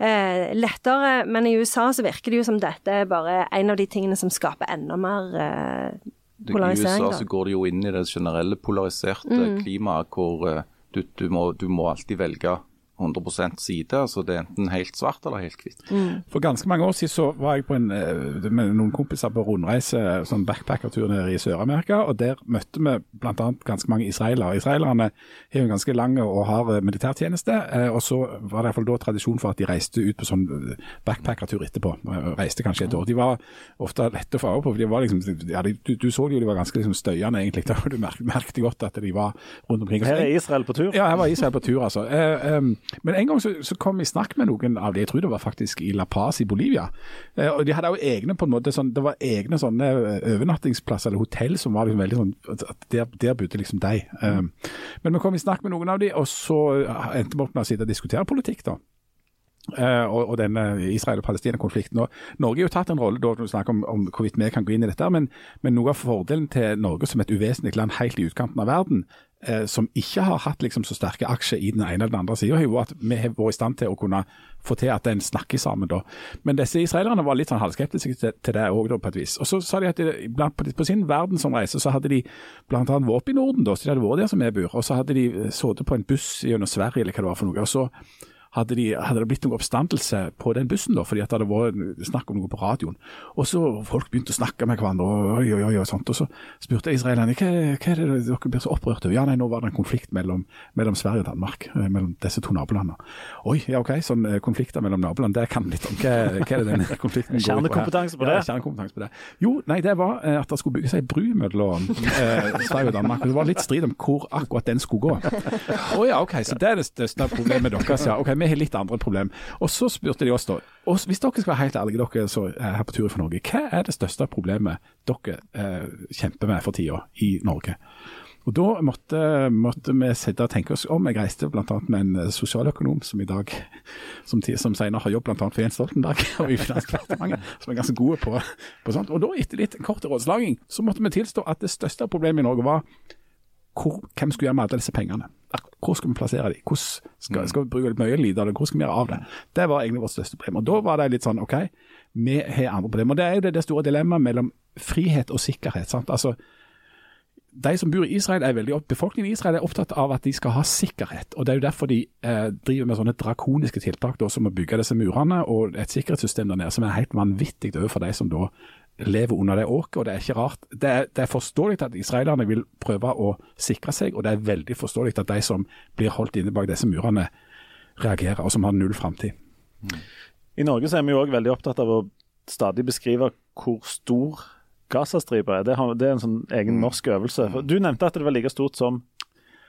eh, lettere, men i USA så virker det jo som dette er bare en av de tingene som skaper enda mer eh, polarisering. I USA så går det jo inn i det generelle polariserte mm. klimaet hvor eh, du, du, må, du må alltid velge 100% side. altså Det er enten helt svart eller helt hvitt. Mm. For ganske mange år siden så var jeg på en, eh, med noen kompiser på rundreise, sånn backpackertur nede i Sør-Amerika. og Der møtte vi bl.a. ganske mange israelere. Israelerne har en ganske lang og hard eh, militærtjeneste. Eh, og så var det iallfall da tradisjon for at de reiste ut på sånn backpackertur etterpå. Reiste kanskje et år. De var ofte lette å få øye på. for de var liksom, ja, de, du, du, så jo de var ganske liksom, støyende egentlig. Da, Du merket godt at de var rundt omkring. Her er Israel på tur? Ja, her var Israel på tur, altså. Eh, um, men en gang så, så kom vi i snakk med noen av de, jeg tror det var faktisk i La Paz i Bolivia. Eh, og De hadde jo egne på en måte, sånn, det var egne sånne eh, overnattingsplasser eller hotell som var liksom veldig sånn at Der, der bodde liksom de. Eh, men vi kom i snakk med noen av de, og så endte vi opp med å sitte og diskutere politikk. da. Uh, og, og denne Israel- og Palestina-konflikten. Norge har jo tatt en rolle da du snakker om, om, hvorvidt vi kan gå inn i dette, men, men, noe av fordelen til Norge som et uvesentlig land helt i utkanten av verden, uh, som ikke har hatt liksom, så sterke aksjer i den ene eller den andre sida, har jo at vi har vært i stand til å kunne få til at en snakker sammen. da. Men disse israelerne var litt sånn halvskeptiske til, til det òg, på et vis. Og Så sa de at de, på, på, sin verdensomreise så hadde de bl.a. vært oppe i Norden, da, så de hadde vært der som vi bor. Og så hadde de sittet på en buss gjennom Sverige eller hva det var for noe. og så hadde, de, hadde det blitt noe oppstandelse på den bussen, da, fordi at det hadde vært snakk om noe på radioen. Og så folk begynte å snakke med hverandre, og, oi, oi, oi, sånt, og så spurte israelerne hva, hva er det dere blir så opprørt over. Ja, nei, nå var det en konflikt mellom, mellom Sverige og Danmark, eh, mellom disse to nabolandene. Oi, ja ok, sånn eh, konflikter mellom naboland, det kan litt om. Hva, hva er det den konflikten går på? Kjernekompetanse på det. Ja, kjernekompetanse på det. Jo, nei, det var eh, at det skulle bygges ei bru mellom eh, Sverige og Danmark. og Det var litt strid om hvor akkurat den skulle gå. Å ja, ok, så det er det største problemet deres. Ja, ok, vi har litt andre problem. Og så spurte de oss da, og hvis dere skal være helt ærlige, dere så er her på tur for Norge, hva er det største problemet dere eh, kjemper med for tida i Norge? Og Da måtte, måtte vi sitte og tenke oss om. Jeg reiste bl.a. med en sosialøkonom som i dag, som, som senere har jobbet bl.a. for Jens Stoltenberg og i Finansdepartementet, som er ganske gode på, på sånt. Og da, etter litt kort rådslaging, så måtte vi tilstå at det største problemet i Norge var hvor, hvem skulle gjøre med alle disse pengene? Hvor skal vi plassere dem? Hvordan skal, skal vi bruke litt mye lite av det? Hvor skal vi gjøre av det? Det var egentlig vårt største problem. Og Da var det litt sånn OK, vi har andre problemer. Og Det er jo det, det store dilemmaet mellom frihet og sikkerhet. sant? Altså, de som bor i Israel er veldig opp, Befolkningen i Israel er opptatt av at de skal ha sikkerhet. og Det er jo derfor de eh, driver med sånne drakoniske tiltak da, som å bygge disse murene og et sikkerhetssystem der nede som er helt vanvittig overfor de som da lever under det åket. og Det er ikke rart. Det er, det er forståelig at israelerne vil prøve å sikre seg, og det er veldig forståelig at de som blir holdt inne bak disse murene, reagerer, og som har null framtid. I Norge så er vi jo òg veldig opptatt av å stadig beskrive hvor stor Gazastripa er. Det, er en sånn egen norsk øvelse. Du nevnte at det var like stort som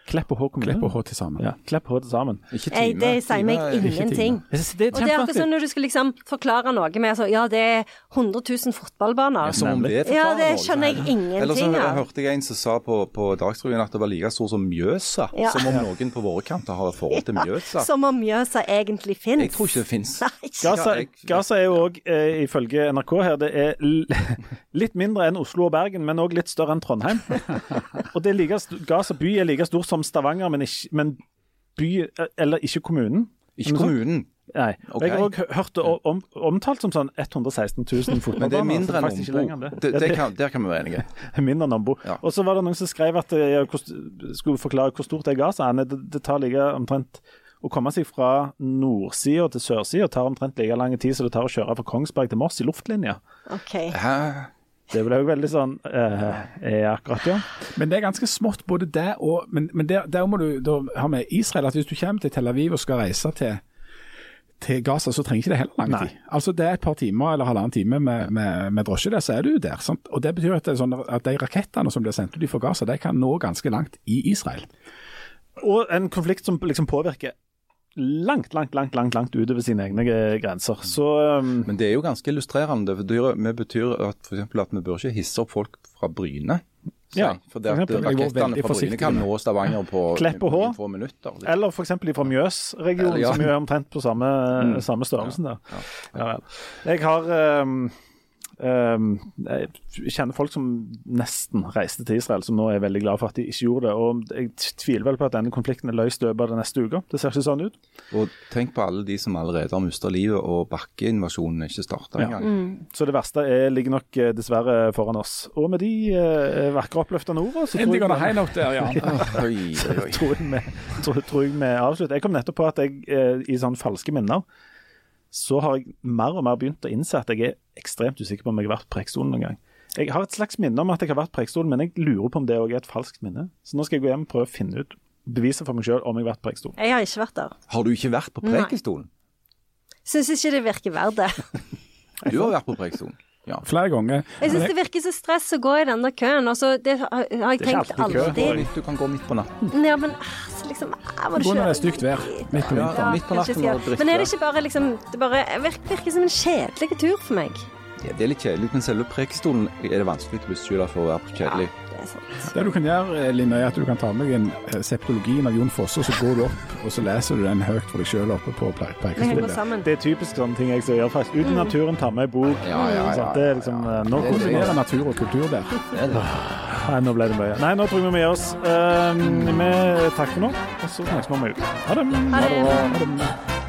Klepp og H kommune. Klepp og H til sammen. Ja, Klepp og H til sammen. Ikke time. time. det sier meg ingenting. Det er Og det er akkurat sånn når du skal liksom forklare noe med altså, Ja, det er 100 000 fotballbaner. Som om det Ja, det skjønner jeg Eller så ingenting av. hørte jeg en som sa på, på Dagsrevyen at det var like stor som Mjøsa. Ja. Som om noen på våre kanter har et forhold til Mjøsa. Som om Mjøsa egentlig fins. Jeg tror ikke det fins. Gaza, Gaza er jo òg, eh, ifølge NRK her, det er litt mindre enn Oslo og Bergen, men òg litt større enn Trondheim. og det er like, Gaza by er like stor som Stavanger, men, ikke, men by Eller ikke kommunen. Ikke kommunen. Nei. Okay. Jeg har òg hørt det om, omtalt som sånn 116 000 fotballbaner. Men det er mindre enn Ombo. Det, Ja, det kan, der kan vi være enige. Mindre enn Ombo. Ja. Og så var det noen som skrev at jeg skulle forklare hvor stort er Gaza. Nei, Det, det tar like omtrent å komme seg fra nordsida til sørsida tar omtrent like lang tid som det tar å kjøre fra Kongsberg til Moss i luftlinje. OK. Hæ? Det ble jo veldig sånn eh, eh, akkurat, ja. Men det er ganske smått både det og Men, men der, der må du da ha med Israel at hvis du kommer til Tel Aviv og skal reise til, til Gaza, så trenger ikke det heller lang Nei. tid. Altså Det er et par timer eller halvannen time med, med, med drosje der, så er du der. Sant? Og Det betyr at, det er sånn at de rakettene som blir sendt ut fra Gaza, de kan nå ganske langt i Israel. Og en konflikt som liksom påvirker langt, langt, langt langt, langt utover sine egne eh, grenser. Så um, Men det er jo ganske illustrerende. Det betyr, at, for at vi bør ikke hisse opp folk fra Bryne. Ja, for det at. Rakettene fra Bryne kan nå Stavanger på Klepp og Hå. få minutter. liksom. Eller f.eks. fra Mjøs-regionen, Ja. som jo er omtrent på samme, samme størrelsen. Ja, vel. Jeg har um, Jeg kjenner folk som nesten reiste til Israel, som nå er veldig glad for at de ikke gjorde det. Og jeg tviler vel på at denne konflikten er løst i løpet av den neste uka. Det ser ikke sånn ut. Og tenk på alle de som allerede har mista livet, og bakkeinvasjonen er ikke starta Ja. engang. Så det verste er, ligger nok eh, dessverre foran oss. Og med de eh, vakre, oppløftende ordene, så tror Endelig jeg, det hei nok der, Jan. Oi, oi, oi. tror, jeg vi, tror, tror jeg vi avslutter. Jeg kom nettopp på at jeg eh, i sånn falske minner så har jeg mer og mer begynt å innse at jeg er ekstremt usikker på om jeg har vært på Preikestolen noen gang. Jeg har et slags minne om at jeg har vært på Preikestolen, men jeg lurer på om det òg er et falskt minne. Så nå skal jeg gå hjem og prøve å finne ut, bevise for meg sjøl om jeg har vært på Preikestolen. Jeg har ikke vært der. Har du ikke vært på. Preikestolen? Syns ikke det virker verdt det. Du har vært på Preikestolen. Ja. Flere ganger. Jeg syns det virker så stress å gå i den der køen. Altså, det har jeg Det er ikke tenkt alltid kø. Du kan gå midt på natten. Ja, men ah, liksom Gå av kjøre- det er stygt vær midt på Ja, vinteren. midt på natten skal- Men er det ikke bare liksom Det bare virker, virker som en kjedelig tur for meg. Ja, det er litt kjedelig, men selve prekestolen er det vanskelig å beskylde for å være kjedelig. Det er sant. Det du kan gjøre, eh, Line, er at du kan ta med deg en septologi septologien av Jon Fosse, og så går du opp og så leser du den høyt for deg sjøl oppe på Preikestolen. Det er typisk sånne ting jeg skal gjøre. faktisk. Ut i naturen, ta med ei bok. Ja, ja, ja, Det er liksom eh, Nå konsumerer natur og kultur der. Nei, nå ble det mye. Nei, nå tror jeg vi må gi oss. Eh, vi takker nå, og så snakkes vi om ei uke. Ha det. Ha det. Ha det.